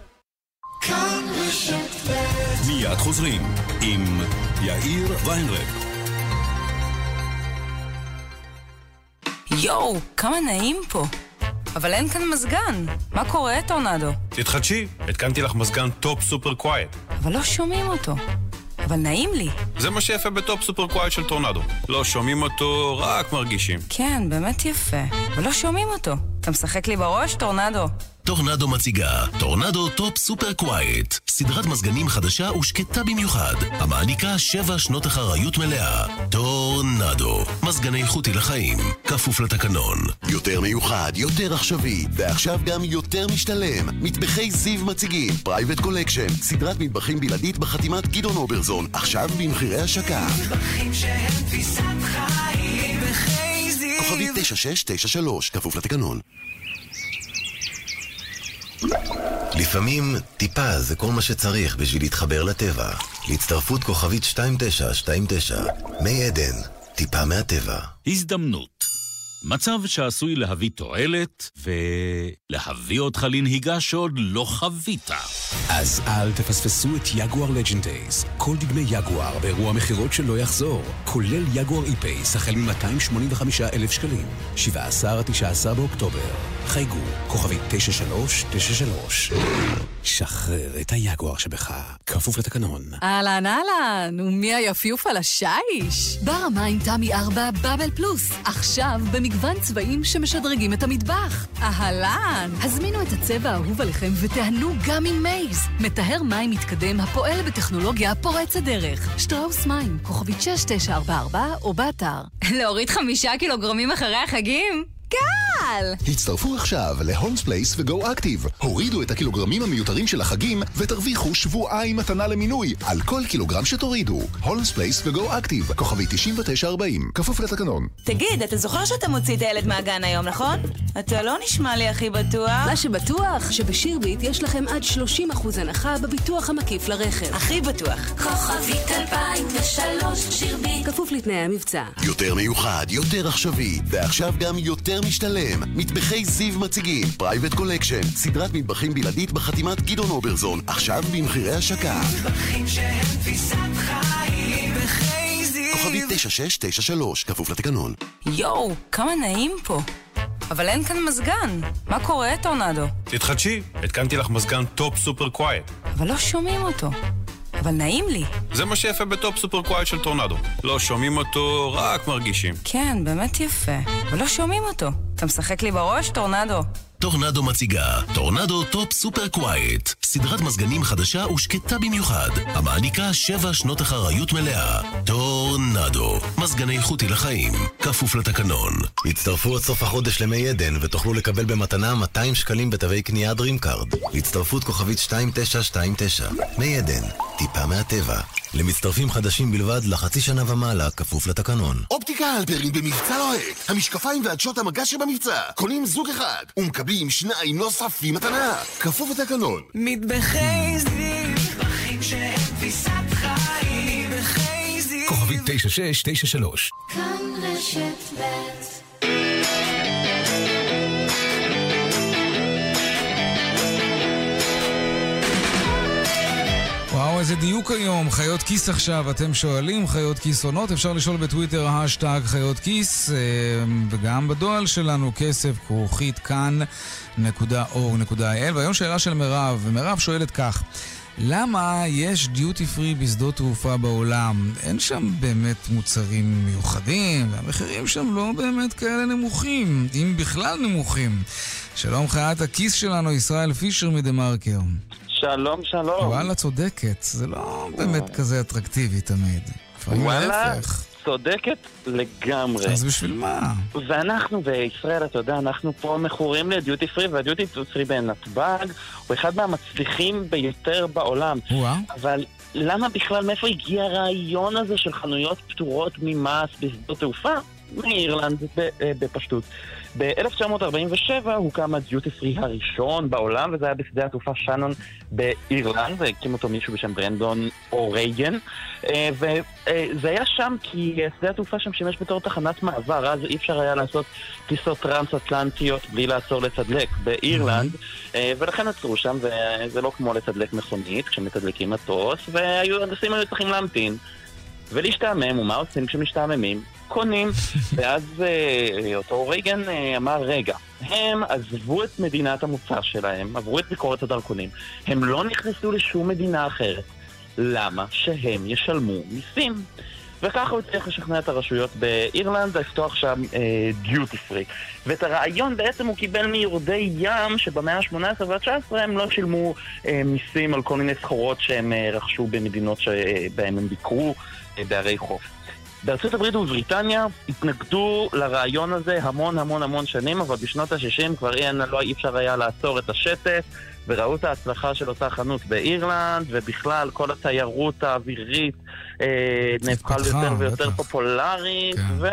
מיד חוזרים עם יאיר ויינרב. יואו, כמה נעים פה. אבל אין כאן מזגן. מה קורה, טורנדו? תתחדשי, התקנתי לך מזגן Top Super Quiet. אבל לא שומעים אותו. אבל נעים לי. זה מה שיפה ב Top Super Quiet של טורנדו. לא שומעים אותו, רק מרגישים. כן, באמת יפה. ולא שומעים אותו. אתה משחק לי בראש, טורנדו? טורנדו מציגה טורנדו Top Super Quiet, סדרת מזגנים חדשה ושקטה במיוחד, המעניקה שבע שנות אחריות מלאה. טורנדו, מזגן איכותי לחיים, כפוף לתקנון. יותר מיוחד, יותר עכשווי, ועכשיו גם יותר משתלם. מטבחי זיו מציגים, Private Collection, סדרת מטבחים בלעדית בחתימת גדעון אוברזון, עכשיו במחירי השקה. מטבחים שהם תפיסת חיים, כוכבית 9693, כפוף לתקנון. לפעמים טיפה זה כל מה שצריך בשביל להתחבר לטבע. להצטרפות כוכבית 2929, מי עדן, טיפה מהטבע. הזדמנות. מצב שעשוי להביא תועלת ולהביא אותך לנהיגה שעוד לא חווית. אז אל תפספסו את יגואר Legend Days. כל דגמי יגואר באירוע מכירות שלא יחזור, כולל יגואר I-PACE החל מ-285,000 שקלים. 17 19 באוקטובר. חייגו, כוכבי 9393. שחרר את היגואר שבך, כפוף לתקנון. אהלן אהלן, ומי היפיוף על השיש? בר המים תמי 4 בבל פלוס, עכשיו במגוון צבעים שמשדרגים את המטבח. אהלן! הזמינו את הצבע האהוב עליכם ותיהנו גם עם מייז. מטהר מים מתקדם הפועל בטכנולוגיה פורצת דרך. שטראוס מים, כוכבית 6944 או באתר. להוריד חמישה קילוגרמים אחרי החגים? קל! הצטרפו עכשיו ל Holmes Place ו Go Active. הורידו את הקילוגרמים המיותרים של החגים ותרוויחו שבועיים מתנה למינוי על כל קילוגרם שתורידו. Holmes Place ו Go Active, כוכבית 9940, כפוף לתקנון. תגיד, אתה זוכר שאתה מוציא את הילד מהגן היום, נכון? אתה לא נשמע לי הכי בטוח. מה שבטוח, שבשירביט יש לכם עד 30% הנחה בביטוח המקיף לרכב. הכי בטוח. כוכבית 2003 שירביט. כפוף לתנאי המבצע. יותר מיוחד, יותר עכשווי, ועכשיו גם יותר משתלם. מטבחי זיו מציגים, Private Collection, סדרת מטבחים בלעדית בחתימת גדעון אוברזון, עכשיו במחירי השקה. מטבחים שהם תפיסת חיים, מטבחי זיו. כוכבי 9693, כפוף לתקנון. יואו, כמה נעים פה. אבל אין כאן מזגן. מה קורה, טורנדו? תתחדשי, התקנתי לך מזגן Top Super Quiet. אבל לא שומעים אותו. אבל נעים לי. זה מה שיפה ב Top Super Quiet של טורנדו. לא שומעים אותו, רק מרגישים. כן, באמת יפה. אבל לא שומעים אותו. אתה משחק לי בראש, טורנדו? טורנדו מציגה טורנדו Top Super Quiet. סדרת מזגנים חדשה ושקטה במיוחד. המעניקה שבע שנות אחריות מלאה. טורנדו מזגן איכותי לחיים כפוף לתקנון. הצטרפו עד סוף החודש למי עדן ותוכלו לקבל במתנה 200 שקלים בתווי קנייה Dream Card להצטרפות כוכבית 2929 מי עדן, טיפה מהטבע. למצטרפים חדשים בלבד לחצי שנה ומעלה כפוף לתקנון. אופטיקה הלפרין במבצע לוהט המשקפיים ועדשות המגע שבמבצע. קונים זוג אחד ומקבלים שניים נוספים מתנה כפוף לתקנון. מטבחי זיו, מטבחים שהם תפיסת חיים, מטבחי זיו. כוכבי 9693 כאן רשת ב' איזה דיוק היום. חיות כיס עכשיו, אתם שואלים, חיות כיס עונות. אפשר לשאול בטוויטר, השטג חיות כיס, אה, וגם בדואל שלנו, כסף, כרוכית, כאן.org.il. והיום שאלה של מירב, ומירב שואלת כך: למה יש דיוטי פרי בשדות תעופה בעולם? אין שם באמת מוצרים מיוחדים, והמחירים שם לא באמת כאלה נמוכים, אם בכלל נמוכים. שלום חיית הכיס שלנו, ישראל פישר מדה מרקר. שלום, שלום. וואלה, צודקת. זה לא באמת כזה אטרקטיבי תמיד. וואלה. צודקת לגמרי. אז בשביל מה? ואנחנו בישראל, אתה יודע, אנחנו פה מכורים לדיוטי פרי, והדיוטי פרי בנתב"ג הוא אחד מהמצליחים ביותר בעולם. אבל למה בכלל, מאיפה הגיע הרעיון הזה של חנויות פטורות ממס בשדות תעופה? מאירלנד, אה, בפשטות. ב-1947 הוקם הדיוטי פרי הראשון בעולם, וזה היה בשדה התעופה שאנון באירלנד, והקים אותו מישהו בשם ברנדון אורייגן. אה, וזה היה שם כי שדה התעופה שם שימש בתור תחנת מעבר, אז אי אפשר היה לעשות טיסות טרנס-אטלנטיות בלי לעצור לתדלק באירלנד, אה, ולכן עצרו שם, וזה לא כמו לתדלק מכונית, כשמתדלקים מטוס, והנדסים היו צריכים להמתין. ולהשתעמם, ומה עושים כשמשתעממים? קונים. ואז אה, אותו רייגן אה, אמר, רגע, הם עזבו את מדינת המוצא שלהם, עברו את ביקורת הדרכונים, הם לא נכנסו לשום מדינה אחרת. למה שהם ישלמו מיסים? וככה הוא הצליח לשכנע את הרשויות באירלנד לפתוח שם דיוטי פרי. ואת הרעיון בעצם הוא קיבל מיורדי ים שבמאה ה-18 וה-19 הם לא שילמו אה, מיסים על כל מיני סחורות שהם אה, רכשו במדינות שבהם הם ביקרו אה, בערי חוף. בארצות הברית ובריטניה התנגדו לרעיון הזה המון המון המון שנים, אבל בשנות ה-60 כבר אין, לא אי אפשר היה לעצור את השטף, וראו את ההצלחה של אותה חנות באירלנד, ובכלל כל התיירות האווירית אה, נהפכה ליותר ויותר פופולרית, כן.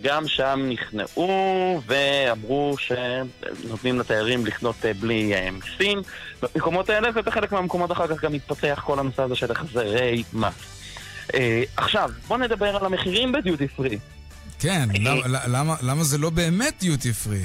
וגם שם נכנעו ואמרו שנותנים לתיירים לקנות אה, בלי אה, מיסים במקומות האלה, ובחלק מהמקומות אחר כך גם התפתח כל הנושא הזה של החזרי מס. Uh, עכשיו, בוא נדבר על המחירים בדיוטי פרי. כן, למה, למה, למה זה לא באמת דיוטי פרי?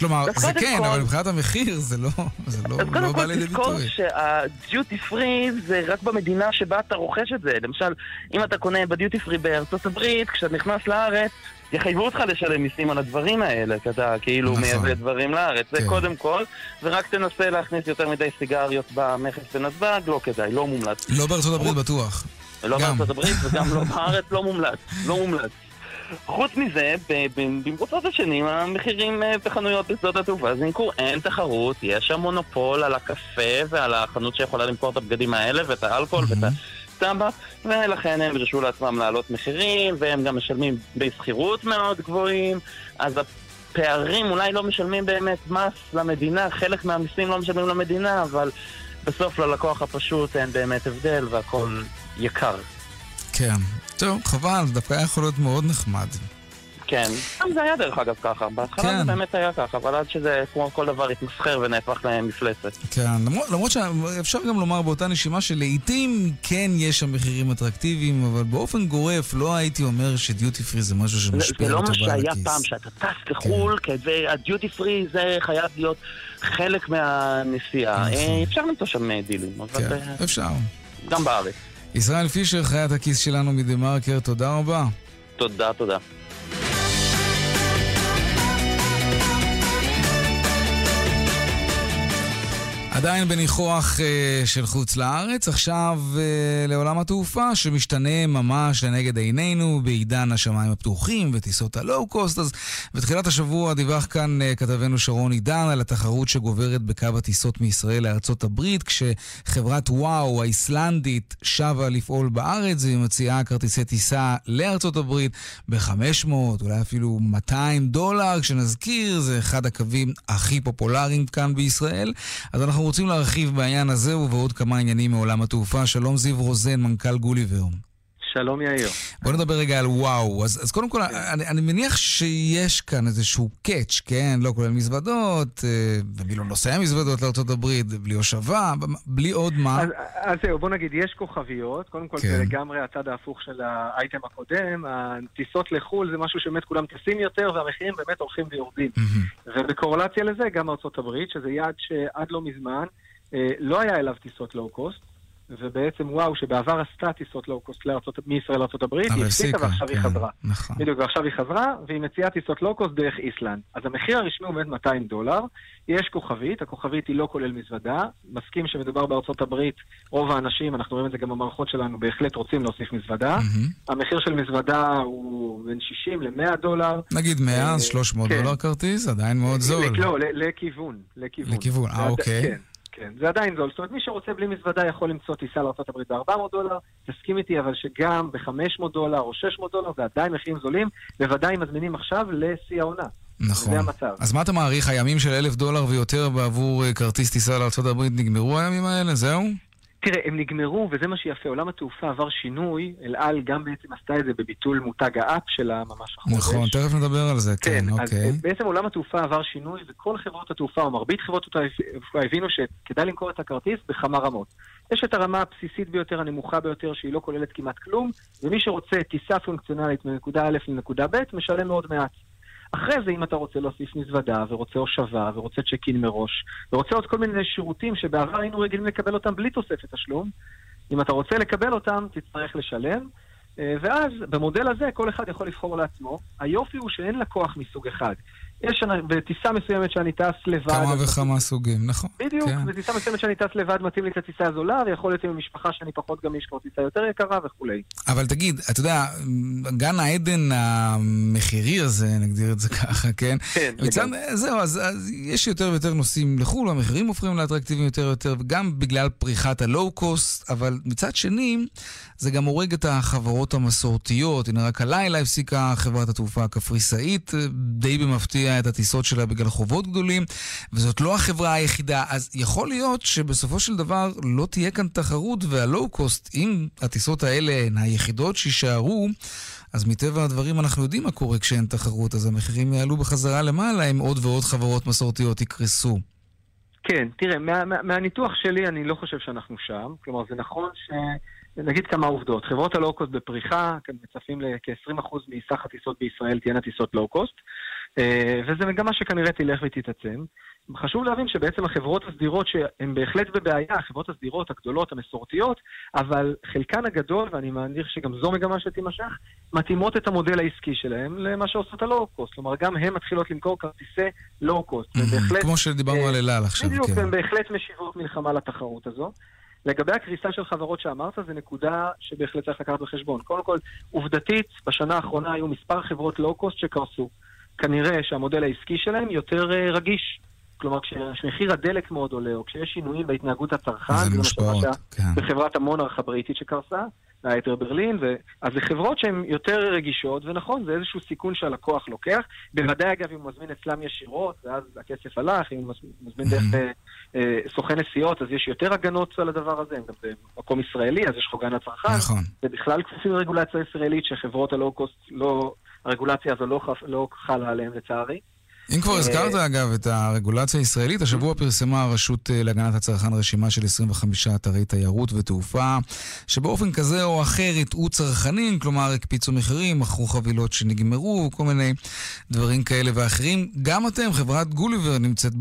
כלומר, זה כן, כל... אבל מבחינת המחיר זה לא, זה לא, לא בא לידי ביטוי. אז קודם כל תזכור שהדיוטי פרי זה רק במדינה שבה אתה רוכש את זה. למשל, אם אתה קונה בדיוטי פרי בארצות הברית, כשאתה נכנס לארץ, יחייבו אותך לשלם מיסים על הדברים האלה, כי אתה כאילו נכון. מייבא דברים לארץ. כן. זה קודם כל, ורק תנסה להכניס יותר מדי סיגריות במכס בנתב"ג, לא כדאי, לא מומלץ. לא בארצות הברית בטוח. לא בארצות הברית וגם לא בארץ, לא מומלץ. לא מומלץ. חוץ מזה, במקומות השנים המחירים אה, בחנויות בשדות התעופה זינקו, אין תחרות, יש שם מונופול על הקפה ועל החנות שיכולה למכור את הבגדים האלה ואת האלכוהול ואת הטבק, ולכן הם הרשו לעצמם להעלות מחירים, והם גם משלמים דמי שכירות מאוד גבוהים, אז הפערים אולי לא משלמים באמת מס למדינה, חלק מהמיסים לא משלמים למדינה, אבל בסוף ללקוח הפשוט אין באמת הבדל והכל יקר. כן. טוב, חבל, דווקא היה יכול להיות מאוד נחמד. כן, גם זה היה דרך אגב ככה, בהתחלה כן. זה באמת היה ככה, אבל עד שזה כמו כל דבר התמסחר ונהפך למפלצת. כן, למרות, למרות שאפשר גם לומר באותה נשימה שלעיתים כן יש שם מחירים אטרקטיביים, אבל באופן גורף לא הייתי אומר שדיוטי פרי זה משהו שמשפיע לטובה על הכיס. זה לא מה שהיה פעם, שאתה טס לחו"ל, כן. והדיוטי פרי זה חייב להיות חלק מהנסיעה. נכון. אה, אפשר למצוא שם דילים, אבל... כן, אה, אפשר. גם בארץ. ישראל פישר, חיית הכיס שלנו מדה מרקר, תודה רבה. תודה, תודה. עדיין בניחוח uh, של חוץ לארץ, עכשיו uh, לעולם התעופה שמשתנה ממש לנגד עינינו בעידן השמיים הפתוחים וטיסות הלואו-קוסט. אז בתחילת השבוע דיווח כאן uh, כתבנו שרון עידן על התחרות שגוברת בקו הטיסות מישראל לארצות הברית, כשחברת וואו האיסלנדית שבה לפעול בארץ והיא מציעה כרטיסי טיסה לארצות הברית ב-500, אולי אפילו 200 דולר, כשנזכיר, זה אחד הקווים הכי פופולריים כאן בישראל. אז אנחנו רוצים להרחיב בעניין הזה ובעוד כמה עניינים מעולם התעופה. שלום זיו רוזן, מנכ"ל גוליבר. שלום יאיר. בוא נדבר רגע על וואו. אז, אז קודם כל, כן. אני, אני מניח שיש כאן איזשהו קאץ', כן? לא כולל מזוודות, אה, ומי לא נוסע מזוודות לארה"ב, בלי הושבה, בלי עוד מה. אז, אז זהו, בוא נגיד, יש כוכביות. קודם כל, כן. זה לגמרי הצד ההפוך של האייטם הקודם. הטיסות לחו"ל זה משהו שבאמת כולם טסים יותר, והמחירים באמת הולכים ויורדים. Mm-hmm. ובקורלציה לזה, גם ארה"ב, שזה יעד שעד לא מזמן אה, לא היה אליו טיסות לואו-קוסט. ובעצם וואו, שבעבר עשתה טיסות לואו-קוסט מישראל לארה"ב, היא הפסיקה ועכשיו כן, היא חזרה. נכון. בדיוק, ועכשיו היא חזרה, והיא מציעה טיסות לואו-קוסט דרך איסלנד. אז המחיר הרשמי הוא באמת 200 דולר, יש כוכבית, הכוכבית היא לא כולל מזוודה, מסכים שמדובר בארצות הברית, רוב האנשים, אנחנו רואים את זה גם במערכות שלנו, בהחלט רוצים להוסיף מזוודה. Mm-hmm. המחיר של מזוודה הוא בין 60 ל-100 דולר. נגיד 100, 300 אה, כן. דולר כרטיס, עדיין מאוד זול. לא, לכיוון, לכיוון. לכיוון, אה, אוקיי. כן. כן, זה עדיין זול. זאת אומרת, מי שרוצה בלי מזוודה יכול למצוא טיסה לארה"ב ב-400 דולר. תסכים איתי, אבל שגם ב-500 דולר או 600 דולר זה עדיין מחירים זולים, בוודאי מזמינים עכשיו לשיא העונה. נכון. זה המצב. אז מה אתה מעריך, הימים של אלף דולר ויותר בעבור אה, כרטיס טיסה לארה"ב נגמרו הימים האלה? זהו? תראה, הם נגמרו, וזה מה שיפה. עולם התעופה עבר שינוי, אל על גם בעצם עשתה את זה בביטול מותג האפ שלה ממש החודש. נכון, תכף נדבר על זה, כן, כן אוקיי. אז בעצם עולם התעופה עבר שינוי, וכל חברות התעופה, או מרבית חברות התעופה, הבינו שכדאי למכור את הכרטיס בכמה רמות. יש את הרמה הבסיסית ביותר, הנמוכה ביותר, שהיא לא כוללת כמעט כלום, ומי שרוצה טיסה פונקציונלית מנקודה א' לנקודה ב', משלם מאוד מעט. אחרי זה, אם אתה רוצה להוסיף מזוודה, ורוצה הושבה, ורוצה צ'ק אין מראש, ורוצה עוד כל מיני שירותים שבעבר היינו רגילים לקבל אותם בלי תוספת תשלום, אם אתה רוצה לקבל אותם, תצטרך לשלם. אה, ואז במודל הזה כל אחד יכול לבחור לעצמו. היופי הוא שאין לקוח מסוג אחד. יש בטיסה מסוימת שאני טס לבד. כמה וכמה סוגים, נכון. בדיוק, כן. בטיסה מסוימת שאני טס לבד מתאים לי את הטיסה הזולה, ויכול להיות עם המשפחה שאני פחות גמיש כבר טיסה יותר יקרה וכולי. אבל תגיד, אתה יודע, גן העדן המחירי הזה, נגדיר את זה ככה, כן? כן. מצד, זהו, אז, אז יש יותר ויותר נוסעים לחו"ל, המחירים הופכים לאטרקטיביים יותר ויותר, וגם בגלל פריחת הלואו-קוסט, אבל מצד שני, זה גם הורג את החברות המסורתיות. הנה, רק הלילה הפסיקה חברת התעופה הקפריסאית, די במפתיע. את הטיסות שלה בגלל חובות גדולים, וזאת לא החברה היחידה. אז יכול להיות שבסופו של דבר לא תהיה כאן תחרות, והלואו-קוסט, אם הטיסות האלה הן היחידות שיישארו, אז מטבע הדברים אנחנו יודעים מה קורה כשאין תחרות, אז המחירים יעלו בחזרה למעלה אם עוד ועוד חברות מסורתיות יקרסו. כן, תראה, מה, מה, מהניתוח שלי אני לא חושב שאנחנו שם. כלומר, זה נכון ש... נגיד כמה עובדות. חברות הלואו-קוסט בפריחה, כאן מצפים לכ-20% מסך הטיסות בישראל תהיינה טיסות לואו-קוסט. וזה מגמה שכנראה תלך ותתעצם. חשוב להבין שבעצם החברות הסדירות שהן בהחלט בבעיה, החברות הסדירות הגדולות, המסורתיות, אבל חלקן הגדול, ואני מניח שגם זו מגמה שתימשך, מתאימות את המודל העסקי שלהם למה שעושות הלואו-קוסט. כלומר, גם הן מתחילות למכור כרטיסי לואו-קוסט. כמו שדיברנו על אלעל עכשיו, כן. בדיוק, הן בהחלט משיבות מלחמה לתחרות הזו. לגבי הקריסה של חברות שאמרת, זו נקודה שבהחלט צריך לקחת בחשבון. קודם כל, עובדתית, בשנה האחרונה היו מספר חברות לואו-קוסט שקרסו. כנראה שהמודל העסקי שלהם יותר רגיש. כלומר, כשמחיר הדלק מאוד עולה, או כשיש שינויים בהתנהגות הצרכן, זה מושפעות, כן. בחברת המונרך הבריטית שקרסה, היתר ברלין, ו... אז זה חברות שהן יותר רגישות, ונכון, זה איזשהו סיכון שהלקוח לוקח. בוודאי, אגב, אם הוא מזמין אצלם ישירות, ואז הכסף הלך, אם הוא מזמין דרך אה, אה, סוכן נסיעות, אז יש יותר הגנות על הדבר הזה, אם גם במקום ישראלי, אז יש חוגן לצרכן. נכון. זה בכלל כפופים לרגולציה ישראלית, שחברות הלואו-קוסט, לא, הרגולציה הזו לא, לא חלה עליהן, לצערי. אם כבר הזכרת, אגב, את הרגולציה הישראלית, השבוע פרסמה הרשות להגנת הצרכן רשימה של 25 אתרי תיירות ותעופה, שבאופן כזה או אחר הטעו צרכנים, כלומר הקפיצו מחירים, מכרו חבילות שנגמרו, כל מיני דברים כאלה ואחרים. גם אתם, חברת גוליבר, נמצאת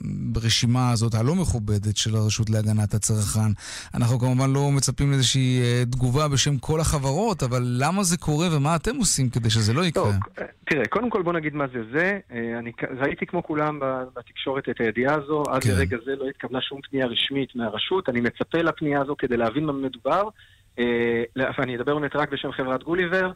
ברשימה הזאת הלא מכובדת של הרשות להגנת הצרכן. אנחנו כמובן לא מצפים לאיזושהי תגובה בשם כל החברות, אבל למה זה קורה ומה אתם עושים כדי שזה לא יקרה? טוב, תראה, קודם כל בוא נגיד מה זה זה. אני ראיתי כמו כולם בתקשורת את הידיעה הזו, עד כן. לרגע זה לא התקבלה שום פנייה רשמית מהרשות, אני מצפה לפנייה הזו כדי להבין מה מדובר, ואני אדבר באמת רק בשם חברת גוליבר.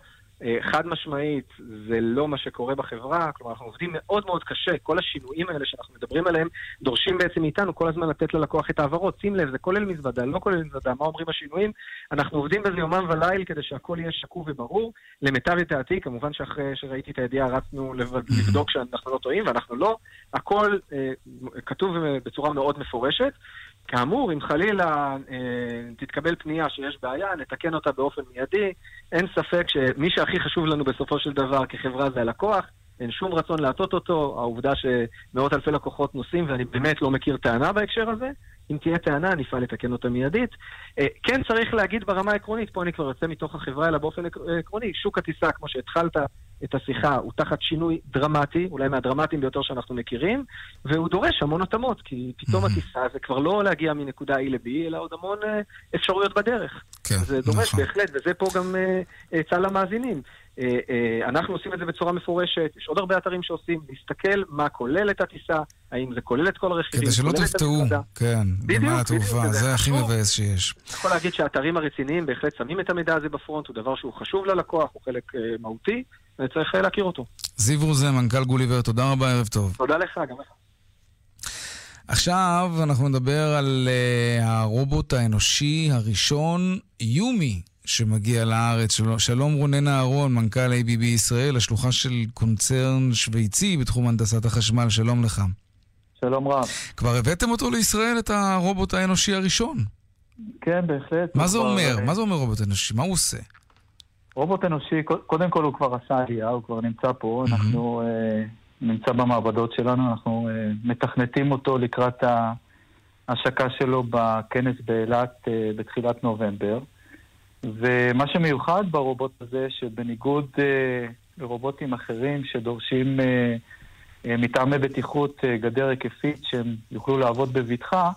חד משמעית, זה לא מה שקורה בחברה, כלומר אנחנו עובדים מאוד מאוד קשה, כל השינויים האלה שאנחנו מדברים עליהם דורשים בעצם מאיתנו כל הזמן לתת ללקוח את העברות. שים לב, זה כולל מזוודה, לא כולל מזוודה, מה אומרים השינויים? אנחנו עובדים בזה יומם וליל כדי שהכל יהיה שקוף וברור. למיטב ידיעתי, כמובן שאחרי שראיתי את הידיעה רצנו לבדוק שאנחנו לא טועים, ואנחנו לא. הכל אה, כתוב בצורה מאוד מפורשת. כאמור, אם חלילה אה, תתקבל פנייה שיש בעיה, נתקן אותה באופן מיידי. אין ספק שמי שהכי חשוב לנו בסופו של דבר כחברה זה הלקוח. אין שום רצון להטות אותו, העובדה שמאות אלפי לקוחות נוסעים, ואני באמת לא מכיר טענה בהקשר הזה. אם תהיה טענה, נפעל לתקן אותה מיידית. אה, כן צריך להגיד ברמה העקרונית, פה אני כבר יוצא מתוך החברה, אלא באופן עקרוני, שוק הטיסה, כמו שהתחלת את השיחה, הוא תחת שינוי דרמטי, אולי מהדרמטיים ביותר שאנחנו מכירים, והוא דורש המון התאמות, כי פתאום הטיסה זה כבר לא להגיע מנקודה A ל-B, אלא עוד המון אה, אפשרויות בדרך. כן, זה דורש נכון. בהחלט, וזה פה גם עצה למאזינים. אה, אה, אנחנו עושים את זה בצורה מפורשת, יש עוד הרבה אתרים שעושים, להסתכל מה כולל את הטיסה, האם זה כולל את כל הרכיבים, כדי שלא תופתעו, כן, במה התעופה, זה הכי מבאס שיש. אני יכול להגיד שהאתרים הרציניים בהחלט שמים את המידע הזה בפרונט, הוא דבר שהוא חשוב ללקוח, הוא חלק uh, מהותי, וצריך uh, להכיר אותו. זיו רוזן, מנכ"ל גוליבר, תודה רבה, ערב טוב. תודה לך, גם לך. עכשיו אנחנו נדבר על uh, הרובוט האנושי הראשון, יומי. שמגיע לארץ. של... שלום רונן אהרון, מנכ"ל ABB ישראל, השלוחה של קונצרן שוויצי בתחום הנדסת החשמל, שלום לך. שלום רב. כבר הבאתם אותו לישראל, את הרובוט האנושי הראשון? כן, בהחלט. מה זה. אומר? מה זה אומר רובוט אנושי? מה הוא עושה? רובוט אנושי, קודם כל הוא כבר עשה עלייה, הוא כבר נמצא פה. Mm-hmm. אנחנו אה, נמצא במעבדות שלנו, אנחנו אה, מתכנתים אותו לקראת ההשקה שלו בכנס באילת אה, בתחילת נובמבר. ומה שמיוחד ברובוט הזה, שבניגוד אה, לרובוטים אחרים שדורשים אה, אה, מטעמי בטיחות אה, גדר היקפית שהם יוכלו לעבוד בבטחה,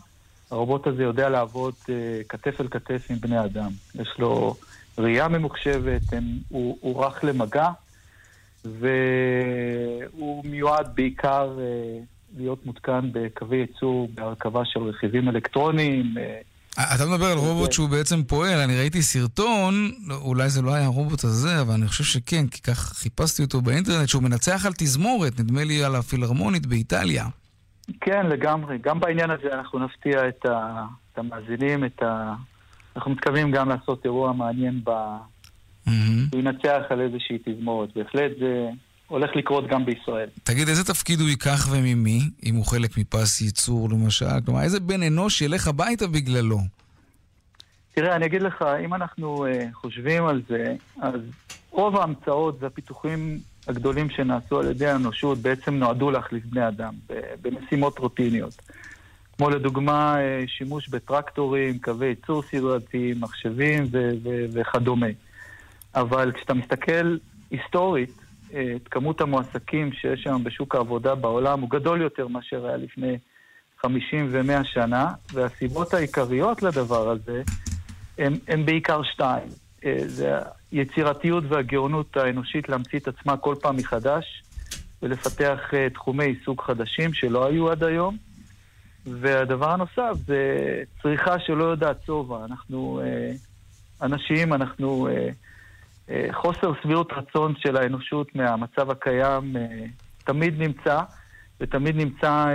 הרובוט הזה יודע לעבוד אה, כתף אל כתף עם בני אדם. יש לו ראייה ממוחשבת, הם, הוא, הוא רך למגע, והוא מיועד בעיקר אה, להיות מותקן בקווי ייצור בהרכבה של רכיבים אלקטרוניים, אה, אתה מדבר על רובוט שהוא בעצם פועל, אני ראיתי סרטון, אולי זה לא היה הרובוט הזה, אבל אני חושב שכן, כי כך חיפשתי אותו באינטרנט, שהוא מנצח על תזמורת, נדמה לי על הפילהרמונית באיטליה. כן, לגמרי. גם בעניין הזה אנחנו נפתיע את, ה... את המאזינים, את ה... אנחנו מתכוונים גם לעשות אירוע מעניין ב... Mm-hmm. על איזושהי תזמורת. בהחלט זה הולך לקרות גם בישראל. תגיד, איזה תפקיד הוא ייקח וממי, אם הוא חלק מפס ייצור למשל? כלומר, איזה בן אנוש ילך הביתה בגללו? תראה, אני אגיד לך, אם אנחנו uh, חושבים על זה, אז רוב ההמצאות והפיתוחים הגדולים שנעשו על ידי האנושות בעצם נועדו להחליף בני אדם במשימות רוטיניות. כמו לדוגמה שימוש בטרקטורים, קווי ייצור סדרתיים, מחשבים ו- ו- וכדומה. אבל כשאתה מסתכל היסטורית, את כמות המועסקים שיש היום בשוק העבודה בעולם הוא גדול יותר מאשר היה לפני 50 ו-100 שנה, והסיבות העיקריות לדבר הזה הן בעיקר שתיים. זה היצירתיות והגאונות האנושית להמציא את עצמה כל פעם מחדש ולפתח תחומי עיסוק חדשים שלא היו עד היום. והדבר הנוסף זה צריכה שלא יודעת שובע. אנחנו אנשים, אנחנו... חוסר שביעות רצון של האנושות מהמצב הקיים תמיד נמצא, ותמיד נמצא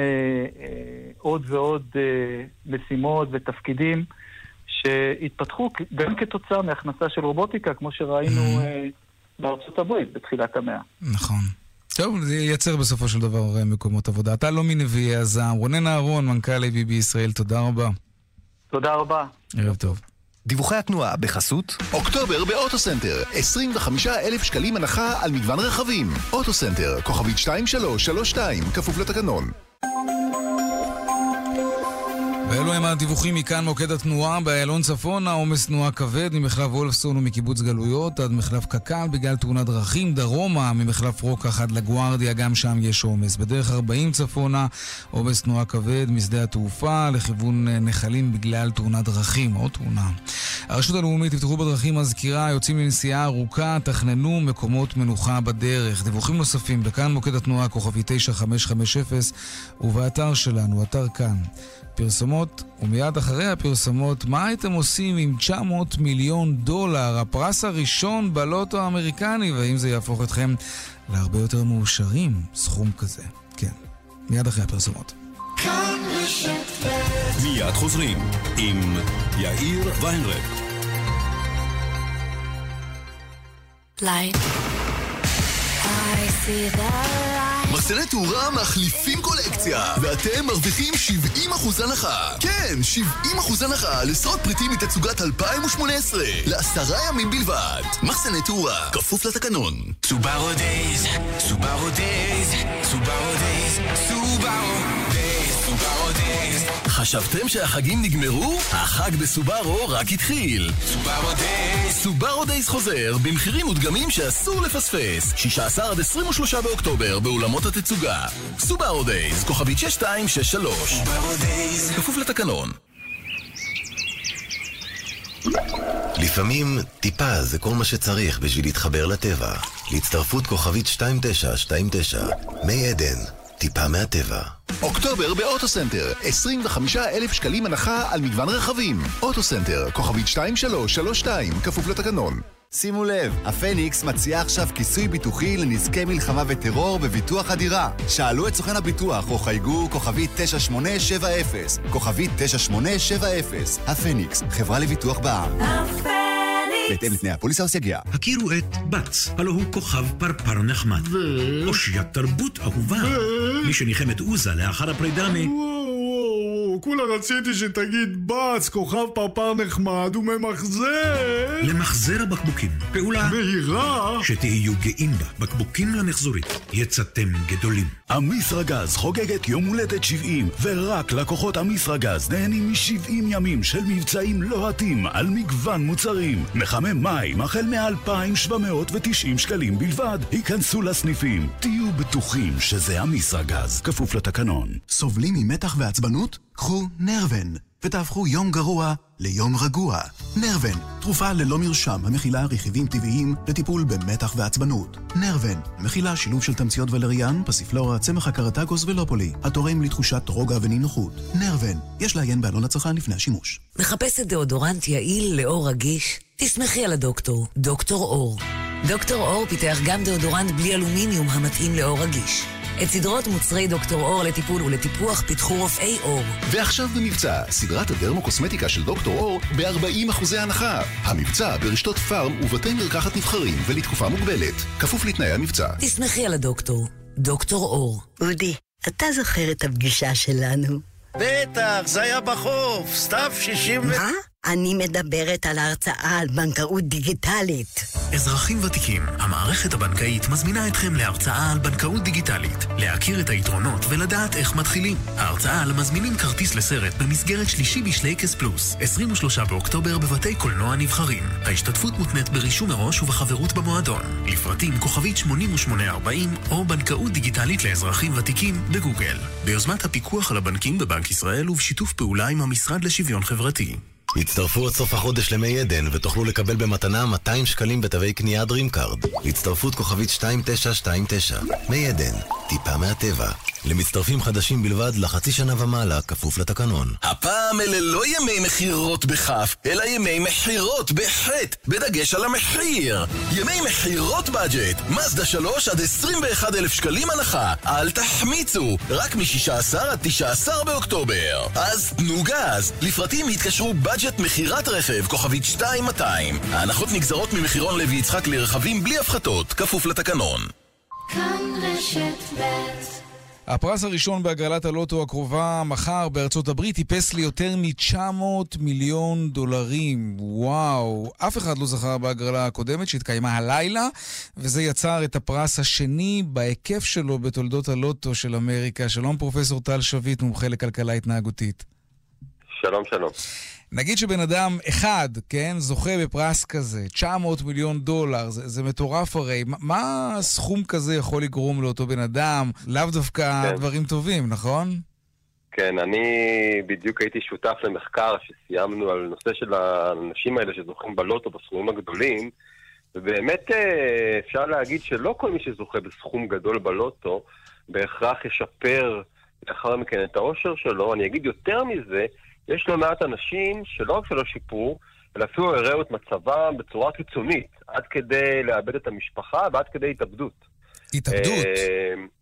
עוד ועוד משימות ותפקידים שהתפתחו גם כתוצאה מהכנסה של רובוטיקה, כמו שראינו בארצות הברית בתחילת המאה. נכון. טוב, זה ייצר בסופו של דבר מקומות עבודה. אתה לא מנביאי הזעם. רונן אהרון, מנכ"ל ABB ישראל, תודה רבה. תודה רבה. ערב טוב. דיווחי התנועה בחסות אוקטובר באוטוסנטר 25 אלף שקלים הנחה על מגוון רכבים אוטוסנטר, כוכבית 2332, כפוף לתקנון ואלו הם הדיווחים מכאן מוקד התנועה באיילון צפון, העומס תנועה כבד ממחלף וולפסון ומקיבוץ גלויות עד מחלף קק"ל בגלל תאונת דרכים, דרומה ממחלף רוקח עד לגוארדיה, גם שם יש עומס. בדרך 40 צפונה, עומס תנועה כבד משדה התעופה לכיוון נחלים בגלל תאונת דרכים, עוד תאונה. הרשות הלאומית תפתחו בדרכים מזכירה, יוצאים לנסיעה ארוכה, תכננו מקומות מנוחה בדרך. דיווחים נוספים בכאן מוקד התנועה, כוכבי 9550 ובאתר שלנו, אתר כאן. פרסומות, ומיד אחרי הפרסומות, מה הייתם עושים עם 900 מיליון דולר, הפרס הראשון בלוטו האמריקני, והאם זה יהפוך אתכם להרבה יותר מאושרים, סכום כזה? כן, מיד אחרי הפרסומות. מיד חוזרים עם יאיר ויינרב. Light. I see light. מחסני תאורה מחליפים קולקציה, ואתם מרוויחים 70% הנחה. כן, 70% הנחה על עשרות פריטים מתצוגת 2018, לעשרה ימים בלבד. מחסני תאורה, כפוף לתקנון. סובארו דייז, סובארו דייז, סובארו דייז, סובארו דייז. חשבתם שהחגים נגמרו? החג בסובארו רק התחיל. סובארו Days. סובארו Days חוזר במחירים מודגמים שאסור לפספס. 16 עד 23 באוקטובר באולמות התצוגה. סובארו Days, כוכבית 6263. סובארו Days. כפוף לתקנון. לפעמים טיפה זה כל מה שצריך בשביל להתחבר לטבע. להצטרפות כוכבית 2929, מי עדן, טיפה מהטבע. אוקטובר באוטוסנטר, 25 אלף שקלים הנחה על מגוון רכבים. אוטוסנטר, כוכבית 2332, כפוף לתקנון. שימו לב, הפניקס מציעה עכשיו כיסוי ביטוחי לנזקי מלחמה וטרור בביטוח הדירה. שאלו את סוכן הביטוח או חייגו כוכבית 9870, כוכבית 9870. הפניקס, חברה לביטוח בע"מ. הפניקס! בהתאם לתנאי הפוליסה או סייגיה. הכירו את בץ, הלו הוא כוכב פרפר נחמד. ו... אושיית תרבות אהובה. מי שניחם את עוזה לאחר הפרידה מ... כולה רציתי שתגיד בץ, כוכב פרפר נחמד וממחזר. למחזר הבקבוקים. פעולה מהירה. שתהיו גאים בה. בקבוקים למחזורית. יצאתם גדולים. אמיסרגז חוגגת יום הולדת 70, ורק לקוחות אמיסרגז נהנים מ-70 ימים של מבצעים לוהטים על מגוון מוצרים. מחמם מים החל מ-2,790 שקלים בלבד. היכנסו לסניפים. תהיו בטוחים שזה אמיסרגז. כפוף לתקנון. סובלים ממתח ועצבנות? קחו נרוון, ותהפכו יום גרוע ליום רגוע. נרוון, תרופה ללא מרשם המכילה רכיבים טבעיים לטיפול במתח ועצבנות. נרוון, מכילה שילוב של תמציות ולריאן, פסיפלורה, צמח הקרטגוס ולופולי, התורם לתחושת רוגע ונינוחות. נרוון, יש לעיין בעלון הצרכן לפני השימוש. מחפשת דאודורנט יעיל לאור רגיש? תסמכי על הדוקטור, דוקטור אור. דוקטור אור פיתח גם דאודורנט בלי אלומיניום המתאים לאור רגיש. את סדרות מוצרי דוקטור אור לטיפול ולטיפוח פיתחו רופאי אור. ועכשיו במבצע, סדרת הדרמוקוסמטיקה של דוקטור אור ב-40% הנחה. המבצע ברשתות פארם ובתי מרקחת נבחרים ולתקופה מוגבלת. כפוף לתנאי המבצע. תסמכי על הדוקטור, דוקטור אור. אודי, אתה זוכר את הפגישה שלנו? בטח, זה היה בחוף, סתיו 60 ו... מה? אני מדברת על ההרצאה על בנקאות דיגיטלית. אזרחים ותיקים, המערכת הבנקאית מזמינה אתכם להרצאה על בנקאות דיגיטלית. להכיר את היתרונות ולדעת איך מתחילים. ההרצאה על מזמינים כרטיס לסרט במסגרת שלישי בשלייקס פלוס, 23 באוקטובר בבתי קולנוע נבחרים. ההשתתפות מותנית ברישום מראש ובחברות במועדון. לפרטים כוכבית 8840 או בנקאות דיגיטלית לאזרחים ותיקים בגוגל. ביוזמת הפיקוח על הבנקים בבנק ישראל ובשיתוף פעולה עם המשרד לשוויון חברתי. הצטרפו עד סוף החודש למי עדן ותוכלו לקבל במתנה 200 שקלים בתווי קנייה DreamCard. הצטרפות כוכבית 2929. מי עדן, טיפה מהטבע. למצטרפים חדשים בלבד לחצי שנה ומעלה, כפוף לתקנון. הפעם אלה לא ימי מכירות בכף, אלא ימי מכירות בחטא, בדגש על המחיר. ימי מכירות בדג'ט, מזדה 3 עד 21 אלף שקלים הנחה. אל תחמיצו, רק מ-16 עד 19 באוקטובר. אז תנו גז. לפרטים התקשרו בדג'ט מכירת רכב, כוכבית 2200. ההנחות נגזרות ממחירון לוי יצחק לרכבים בלי הפחתות, כפוף לתקנון. כאן רשת ב' הפרס הראשון בהגרלת הלוטו הקרובה מחר בארצות הברית טיפס ליותר מ-900 מיליון דולרים. וואו, אף אחד לא זכר בהגרלה הקודמת שהתקיימה הלילה, וזה יצר את הפרס השני בהיקף שלו בתולדות הלוטו של אמריקה. שלום פרופסור טל שביט, מומחה לכלכלה התנהגותית. שלום, שלום. נגיד שבן אדם אחד, כן, זוכה בפרס כזה, 900 מיליון דולר, זה, זה מטורף הרי. מה, סכום כזה יכול לגרום לאותו בן אדם? לאו דווקא כן. דברים טובים, נכון? כן, אני בדיוק הייתי שותף למחקר שסיימנו על נושא של האנשים האלה שזוכים בלוטו בסכומים הגדולים, ובאמת אה, אפשר להגיד שלא כל מי שזוכה בסכום גדול בלוטו בהכרח ישפר לאחר מכן את האושר שלו. אני אגיד יותר מזה, יש לא מעט אנשים שלא רק שלא שיפרו, אלא אפילו הראו את מצבם בצורה קיצונית, עד כדי לאבד את המשפחה ועד כדי התאבדות. התאבדות?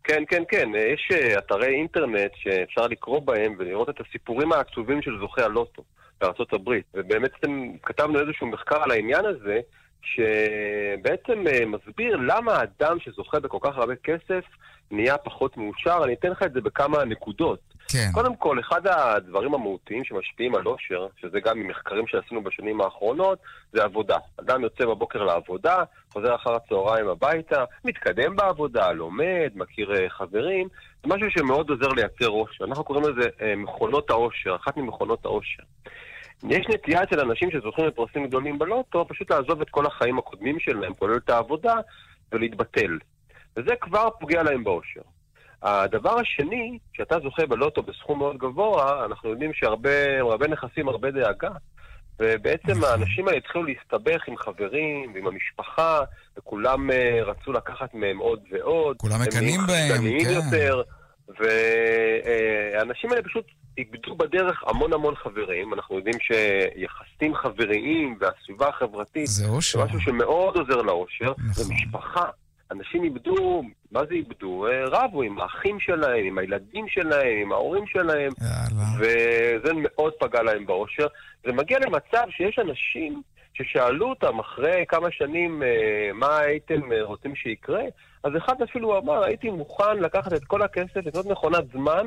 כן, כן, כן. יש אתרי אינטרנט שאפשר לקרוא בהם ולראות את הסיפורים העצובים של זוכי הלוטו הברית. ובאמת כתבנו איזשהו מחקר על העניין הזה, שבעצם מסביר למה אדם שזוכה בכל כך הרבה כסף נהיה פחות מאושר. אני אתן לך את זה בכמה נקודות. כן. קודם כל, אחד הדברים המהותיים שמשפיעים על אושר, שזה גם ממחקרים שעשינו בשנים האחרונות, זה עבודה. אדם יוצא בבוקר לעבודה, חוזר אחר הצהריים הביתה, מתקדם בעבודה, לומד, מכיר אה, חברים, זה משהו שמאוד עוזר לייצר אושר. אנחנו קוראים לזה אה, מכונות האושר, אחת ממכונות האושר. יש נטייה אצל אנשים שזוכים בפרסים גדולים בלוטו, פשוט לעזוב את כל החיים הקודמים שלהם, כולל את העבודה, ולהתבטל. וזה כבר פוגע להם באושר. הדבר השני, כשאתה זוכה בלוטו בסכום מאוד גבוה, אנחנו יודעים שהרבה נכסים, הרבה דאגה. ובעצם נכון. האנשים האלה התחילו להסתבך עם חברים ועם המשפחה, וכולם uh, רצו לקחת מהם עוד ועוד. כולם מקנאים בהם, כן. יותר, והאנשים האלה פשוט איבדו בדרך המון המון חברים. אנחנו יודעים שיחסים חבריים והסביבה החברתית זה אושר. זה משהו שמאוד עוזר לאושר. נכון. זה משפחה. אנשים איבדו, מה זה איבדו? אה, רבו עם האחים שלהם, עם הילדים שלהם, עם ההורים שלהם, יאללה. וזה מאוד פגע להם באושר. זה מגיע למצב שיש אנשים ששאלו אותם אחרי כמה שנים אה, מה הייתם אה, רוצים שיקרה, אז אחד אפילו אמר, הייתי מוכן לקחת את כל הכסף, לקנות מכונת זמן,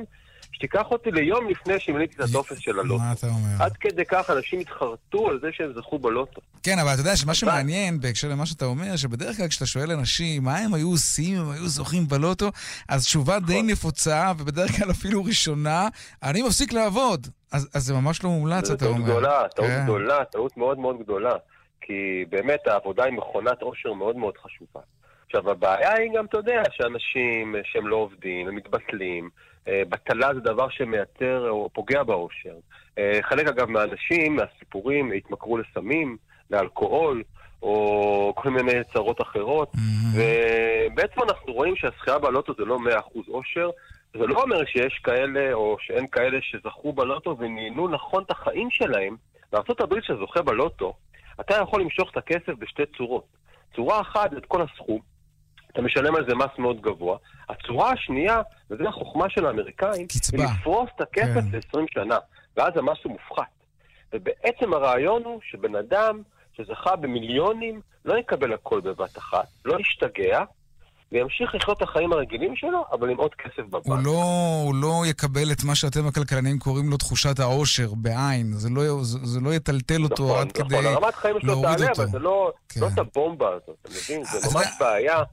שתיקח אותי ליום לפני שמילאתי את הטופס של הלוטו. מה אתה אומר? עד כדי כך אנשים התחרטו על זה שהם זכו בלוטו. כן, אבל אתה יודע שמה שמעניין בהקשר למה שאתה אומר, שבדרך כלל כשאתה שואל אנשים מה הם היו עושים אם הם היו זוכים בלוטו, אז תשובה די נכון. נפוצה, ובדרך כלל אפילו ראשונה, אני מפסיק לעבוד. אז, אז זה ממש לא מומלץ, אתה אומר. טעות גדולה, טעות כן. גדולה, טעות מאוד מאוד גדולה. כי באמת העבודה היא מכונת עושר מאוד מאוד חשובה. עכשיו, הבעיה היא גם, אתה יודע, שאנשים שהם לא עובדים, הם מתבטלים. אה, בטלה זה דבר שמייצר או פוגע באושר. אה, חלק, אגב, מהאנשים, מהסיפורים, התמכרו לסמים, לאלכוהול, או כל מיני צרות אחרות. ובעצם אנחנו רואים שהזכייה בלוטו זה לא 100% אושר. זה לא אומר שיש כאלה או שאין כאלה שזכו בלוטו ונהנו נכון את החיים שלהם. בארה"ב שזוכה בלוטו, אתה יכול למשוך את הכסף בשתי צורות. צורה אחת את כל הסכום, אתה משלם על זה מס מאוד גבוה. הצורה השנייה, וזו החוכמה של האמריקאים, קצבה. היא לפרוס את הכסף כן. ל-20 שנה, ואז המס הוא מופחת. ובעצם הרעיון הוא שבן אדם שזכה במיליונים לא יקבל הכל בבת אחת, לא ישתגע, וימשיך לחיות את החיים הרגילים שלו, אבל עם עוד כסף בבנק. הוא לא, הוא לא יקבל את מה שאתם הכלכלנים קוראים לו תחושת העושר, בעין. זה לא, זה, זה לא יטלטל אותו נכון, עד נכון, כדי הרמת חיים שלו להוריד תעלה, אותו. אבל זה לא, כן. לא את הבומבה הזאת, אתה מבין? זה ממש בעיה.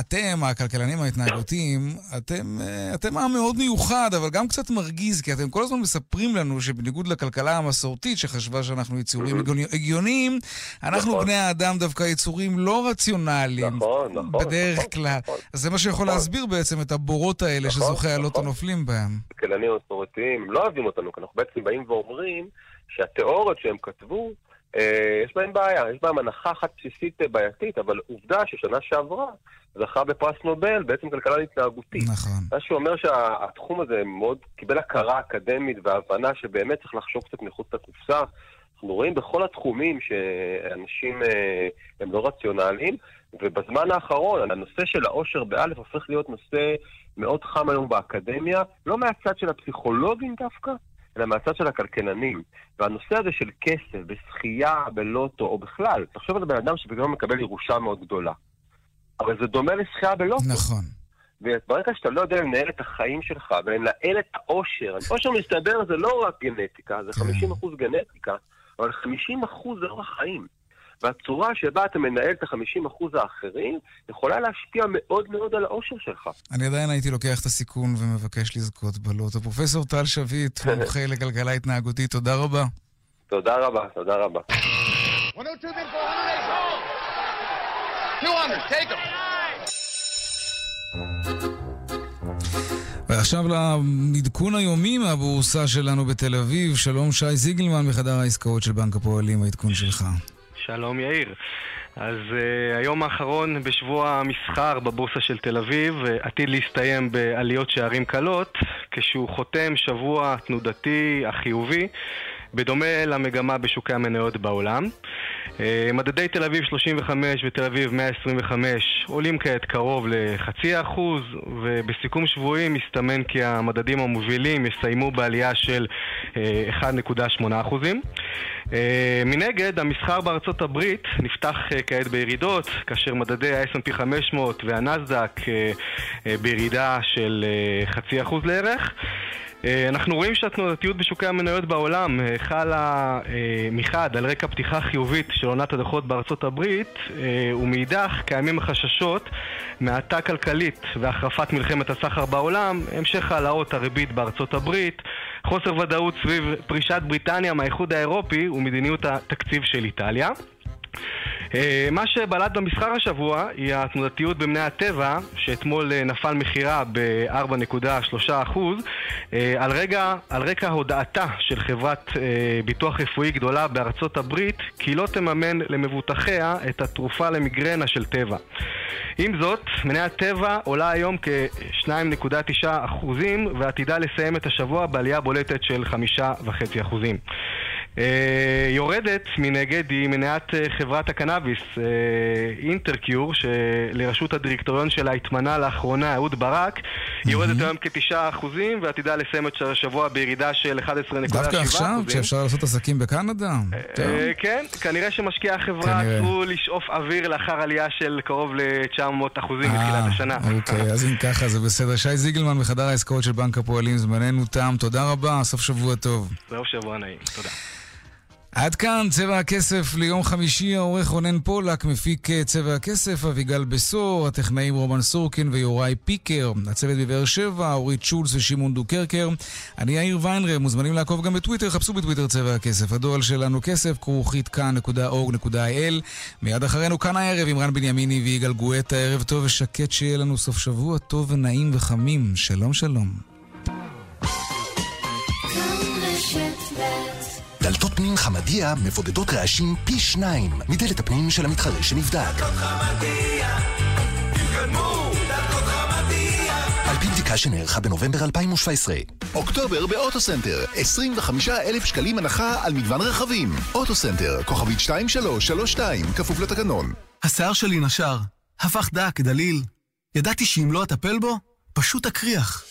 אתם, הכלכלנים ההתנהגותיים, אתם, אה, אתם עם מאוד מיוחד, אבל גם קצת מרגיז, כי אתם כל הזמן מספרים לנו שבניגוד לכלכלה המסורתית, שחשבה שאנחנו יצורים הגיוני- הגיוניים, אנחנו נכון. בני האדם דווקא יצורים לא רציונליים, נכון, נכון. בדרך נכון, כלל. נכון. אז זה מה שיכול נכון. להסביר בעצם את הבורות האלה נכון, שזוכי הלוטו נכון. נופלים בהם. הכלכלנים המסורתיים לא אוהבים אותנו, כי אנחנו בעצם באים ואומרים שהתיאוריות שהם כתבו, יש בהם בעיה, יש בהם הנחה אחת בסיסית אה, בעייתית, אבל עובדה ששנה שעברה זכה בפרס נובל בעצם כלכלה התנהגותית. נכון. מה שאומר שהתחום הזה מאוד קיבל הכרה אקדמית והבנה שבאמת צריך לחשוב קצת מחוץ לקופסה. אנחנו רואים בכל התחומים שאנשים אה, הם לא רציונליים, ובזמן האחרון הנושא של העושר באלף הופך להיות נושא מאוד חם היום באקדמיה, לא מהצד של הפסיכולוגים דווקא, אלא מהצד של הכלכלנים. והנושא הזה של כסף, בשחייה, בלוטו, או בכלל, תחשוב על בן אדם שפתאום מקבל ירושה מאוד גדולה. אבל זה דומה לשחייה בלוטו. נכון. וברגע שאתה לא יודע לנהל את החיים שלך ולנהל את העושר, עושר מסתבר זה לא רק גנטיקה, זה 50% גנטיקה, אבל 50% זה אורח חיים. והצורה שבה אתה מנהל את ה-50% האחרים יכולה להשפיע מאוד מאוד על העושר שלך. אני עדיין הייתי לוקח את הסיכון ומבקש לזכות בלוטו. פרופסור טל שביט, מומחה לכלכלה התנהגותית, תודה רבה. תודה רבה, תודה רבה. 102 bid for 108 200, take them. ועכשיו לעדכון היומי מהבורסה שלנו בתל אביב. שלום שי זיגלמן מחדר העסקאות של בנק הפועלים, העדכון שלך. שלום יאיר. אז uh, היום האחרון בשבוע המסחר בבורסה של תל אביב uh, עתיד להסתיים בעליות שערים קלות, כשהוא חותם שבוע תנודתי החיובי, בדומה למגמה בשוקי המניות בעולם. Uh, מדדי תל אביב 35 ותל אביב 125 עולים כעת קרוב לחצי אחוז, ובסיכום שבועי מסתמן כי המדדים המובילים יסיימו בעלייה של uh, 1.8 אחוזים. Uh, מנגד, המסחר בארצות הברית נפתח כעת בירידות, כאשר מדדי ה-S&P 500 והנסדק בירידה של חצי אחוז לערך. Uh, אנחנו רואים שהתנודתיות בשוקי המניות בעולם uh, חלה uh, מחד על רקע פתיחה חיובית של עונת הדוחות בארצות הברית ומאידך קיימים החששות מהאטה כלכלית והחרפת מלחמת הסחר בעולם, המשך העלאות הריבית בארצות הברית, חוסר ודאות סביב פרישת בריטניה מהאיחוד האירופי ומדיניות התקציב של איטליה. אה, מה שבלט במסחר השבוע היא התנודתיות במני הטבע, שאתמול אה, נפל מחירה ב-4.3% על, רגע, על רקע הודעתה של חברת אה, ביטוח רפואי גדולה בארצות הברית כי לא תממן למבוטחיה את התרופה למיגרנה של טבע. עם זאת, מני הטבע עולה היום כ-2.9% ועתידה לסיים את השבוע בעלייה בולטת של 5.5%. Uh, יורדת מנגד היא מניעת uh, חברת הקנאביס uh, אינטרקיור שלראשות הדירקטוריון שלה התמנה לאחרונה אהוד ברק היא יורדת היום כתשעה אחוזים ועתידה לסיים את השבוע בירידה של 11.7 דווקא עכשיו, כשאפשר לעשות עסקים בקנדה? כן, כנראה שמשקיעי החברה עצרו לשאוף אוויר לאחר עלייה של קרוב ל-900 אחוזים מתחילת השנה. אוקיי, אז אם ככה זה בסדר. שי זיגלמן מחדר העסקאות של בנק הפועלים, זמננו תם. תודה רבה, סוף שבוע טוב. סוף שבוע נעים, תודה. עד כאן צבע הכסף ליום חמישי, העורך רונן פולק, מפיק צבע הכסף, אביגל בשור, הטכנאים רומן סורקין ויוראי פיקר, הצוות בבאר שבע, אורית שולץ ושמעון דוקרקר. אני יאיר ויינרם, מוזמנים לעקוב גם בטוויטר, חפשו בטוויטר צבע הכסף. הדואל שלנו כסף, כרוכית כאן.org.il. מיד אחרינו כאן הערב עם רן בנימיני ויגאל גואטה, ערב טוב ושקט שיהיה לנו סוף שבוע טוב ונעים וחמים. שלום שלום. דלתות פנים חמדיה מבודדות רעשים פי שניים מדלת הפנים של המתחרה שנבדק. על פי בדיקה שנערכה בנובמבר 2017. אוקטובר באוטוסנטר, 25,000 שקלים הנחה על מגוון רכבים. אוטוסנטר, כוכבית 2332, כפוף לתקנון. השיער שלי נשר, הפך דק, דליל. ידעתי שאם לא אטפל בו, פשוט אקריח.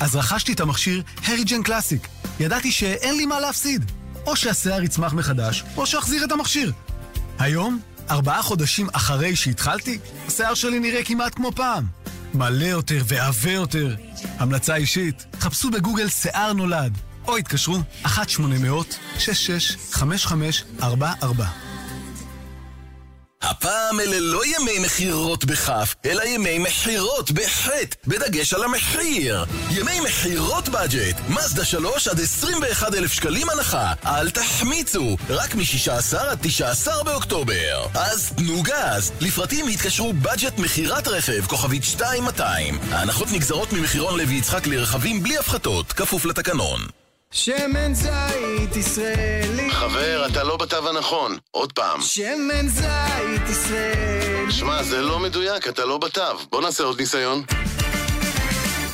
אז רכשתי את המכשיר הריג'ן קלאסיק. ידעתי שאין לי מה להפסיד. או שהשיער יצמח מחדש, או שאחזיר את המכשיר. היום, ארבעה חודשים אחרי שהתחלתי, השיער שלי נראה כמעט כמו פעם. מלא יותר ועבה יותר. המלצה אישית, חפשו בגוגל שיער נולד, או התקשרו 1-800-665544. הפעם אלה לא ימי מכירות בכף, אלא ימי מכירות בחטא, בדגש על המחיר. ימי מכירות בדג'ט, מזדה 3 עד 21 אלף שקלים הנחה. אל תחמיצו, רק מ-16 עד 19 באוקטובר. אז תנו גז. לפרטים התקשרו בדג'ט מכירת רכב, כוכבית 2200. ההנחות נגזרות ממחירון לוי יצחק לרכבים בלי הפחתות, כפוף לתקנון. שמן זית ישראלי חבר, אתה לא בתו הנכון. עוד פעם. שמן זית ישראלי שמע, זה לא מדויק, אתה לא בתו. בוא נעשה עוד ניסיון.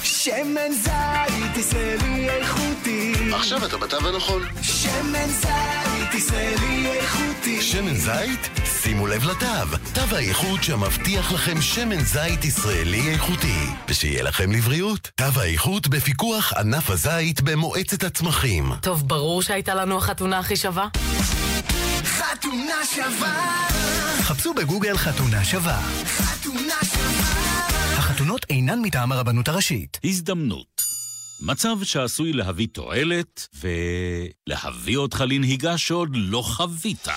שמן זית ישראלי איכותי עכשיו אתה בתו הנכון. שמן זית ישראלי שמן זית? שימו לב לתו. תו האיכות שמבטיח לכם שמן זית ישראלי איכותי. ושיהיה לכם לבריאות. תו האיכות בפיקוח ענף הזית במועצת הצמחים. טוב, ברור שהייתה לנו החתונה הכי שווה. חתונה שווה חפשו בגוגל חתונה שווה. חתונה שווה החתונות אינן מטעם הרבנות הראשית. הזדמנות. מצב שעשוי להביא תועלת ולהביא אותך לנהיגה שעוד לא חווית.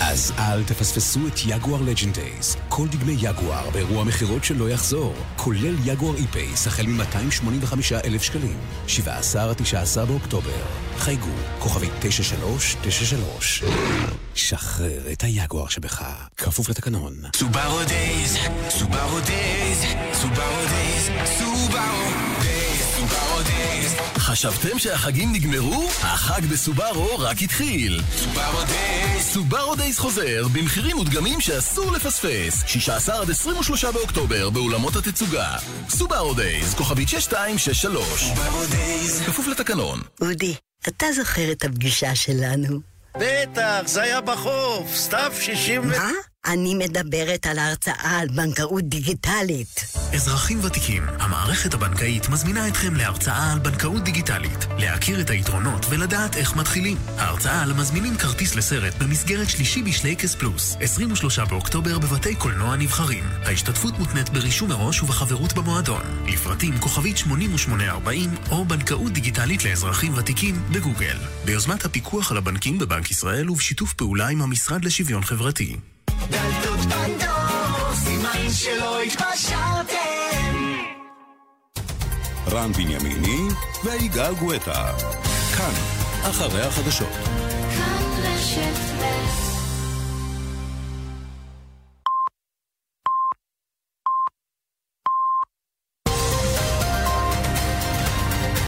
אז אל תפספסו את יגואר Legend Days. כל דגמי יגואר באירוע מכירות שלא יחזור. כולל יגואר I-PACE החל מ-285 אלף שקלים. 17 עד 19 באוקטובר. חייגו, כוכבי 9393. שחרר את היגואר שבך. כפוף לתקנון. סובארו Days, סובארו Days, סובארו Days, סובארו. חשבתם שהחגים נגמרו? החג בסובארו רק התחיל. סובארו Days. סובארו Days חוזר במחירים מודגמים שאסור לפספס. 16 עד 23 באוקטובר באולמות התצוגה. סובארו Days, כוכבית 6263. סובארו Days. כפוף לתקנון. אודי, אתה זוכר את הפגישה שלנו? בטח, זה היה בחוף, סתיו 60 ו... מה? אני מדברת על ההרצאה על בנקאות דיגיטלית. אזרחים ותיקים, המערכת הבנקאית מזמינה אתכם להרצאה על בנקאות דיגיטלית, להכיר את היתרונות ולדעת איך מתחילים. ההרצאה על מזמינים כרטיס לסרט במסגרת שלישי בשלייקס פלוס, 23 באוקטובר בבתי קולנוע נבחרים. ההשתתפות מותנית ברישום מראש ובחברות במועדון. לפרטים כוכבית 8840 או בנקאות דיגיטלית לאזרחים ותיקים בגוגל. ביוזמת הפיקוח על הבנקים בבנק ישראל ובשיתוף פעולה עם המשרד לשוויון חברתי. דלתות פנדור, סימן שלא התפשרתם רן בנימיני ויגאל גואטה. כאן, אחרי החדשות. כאן רשת ב'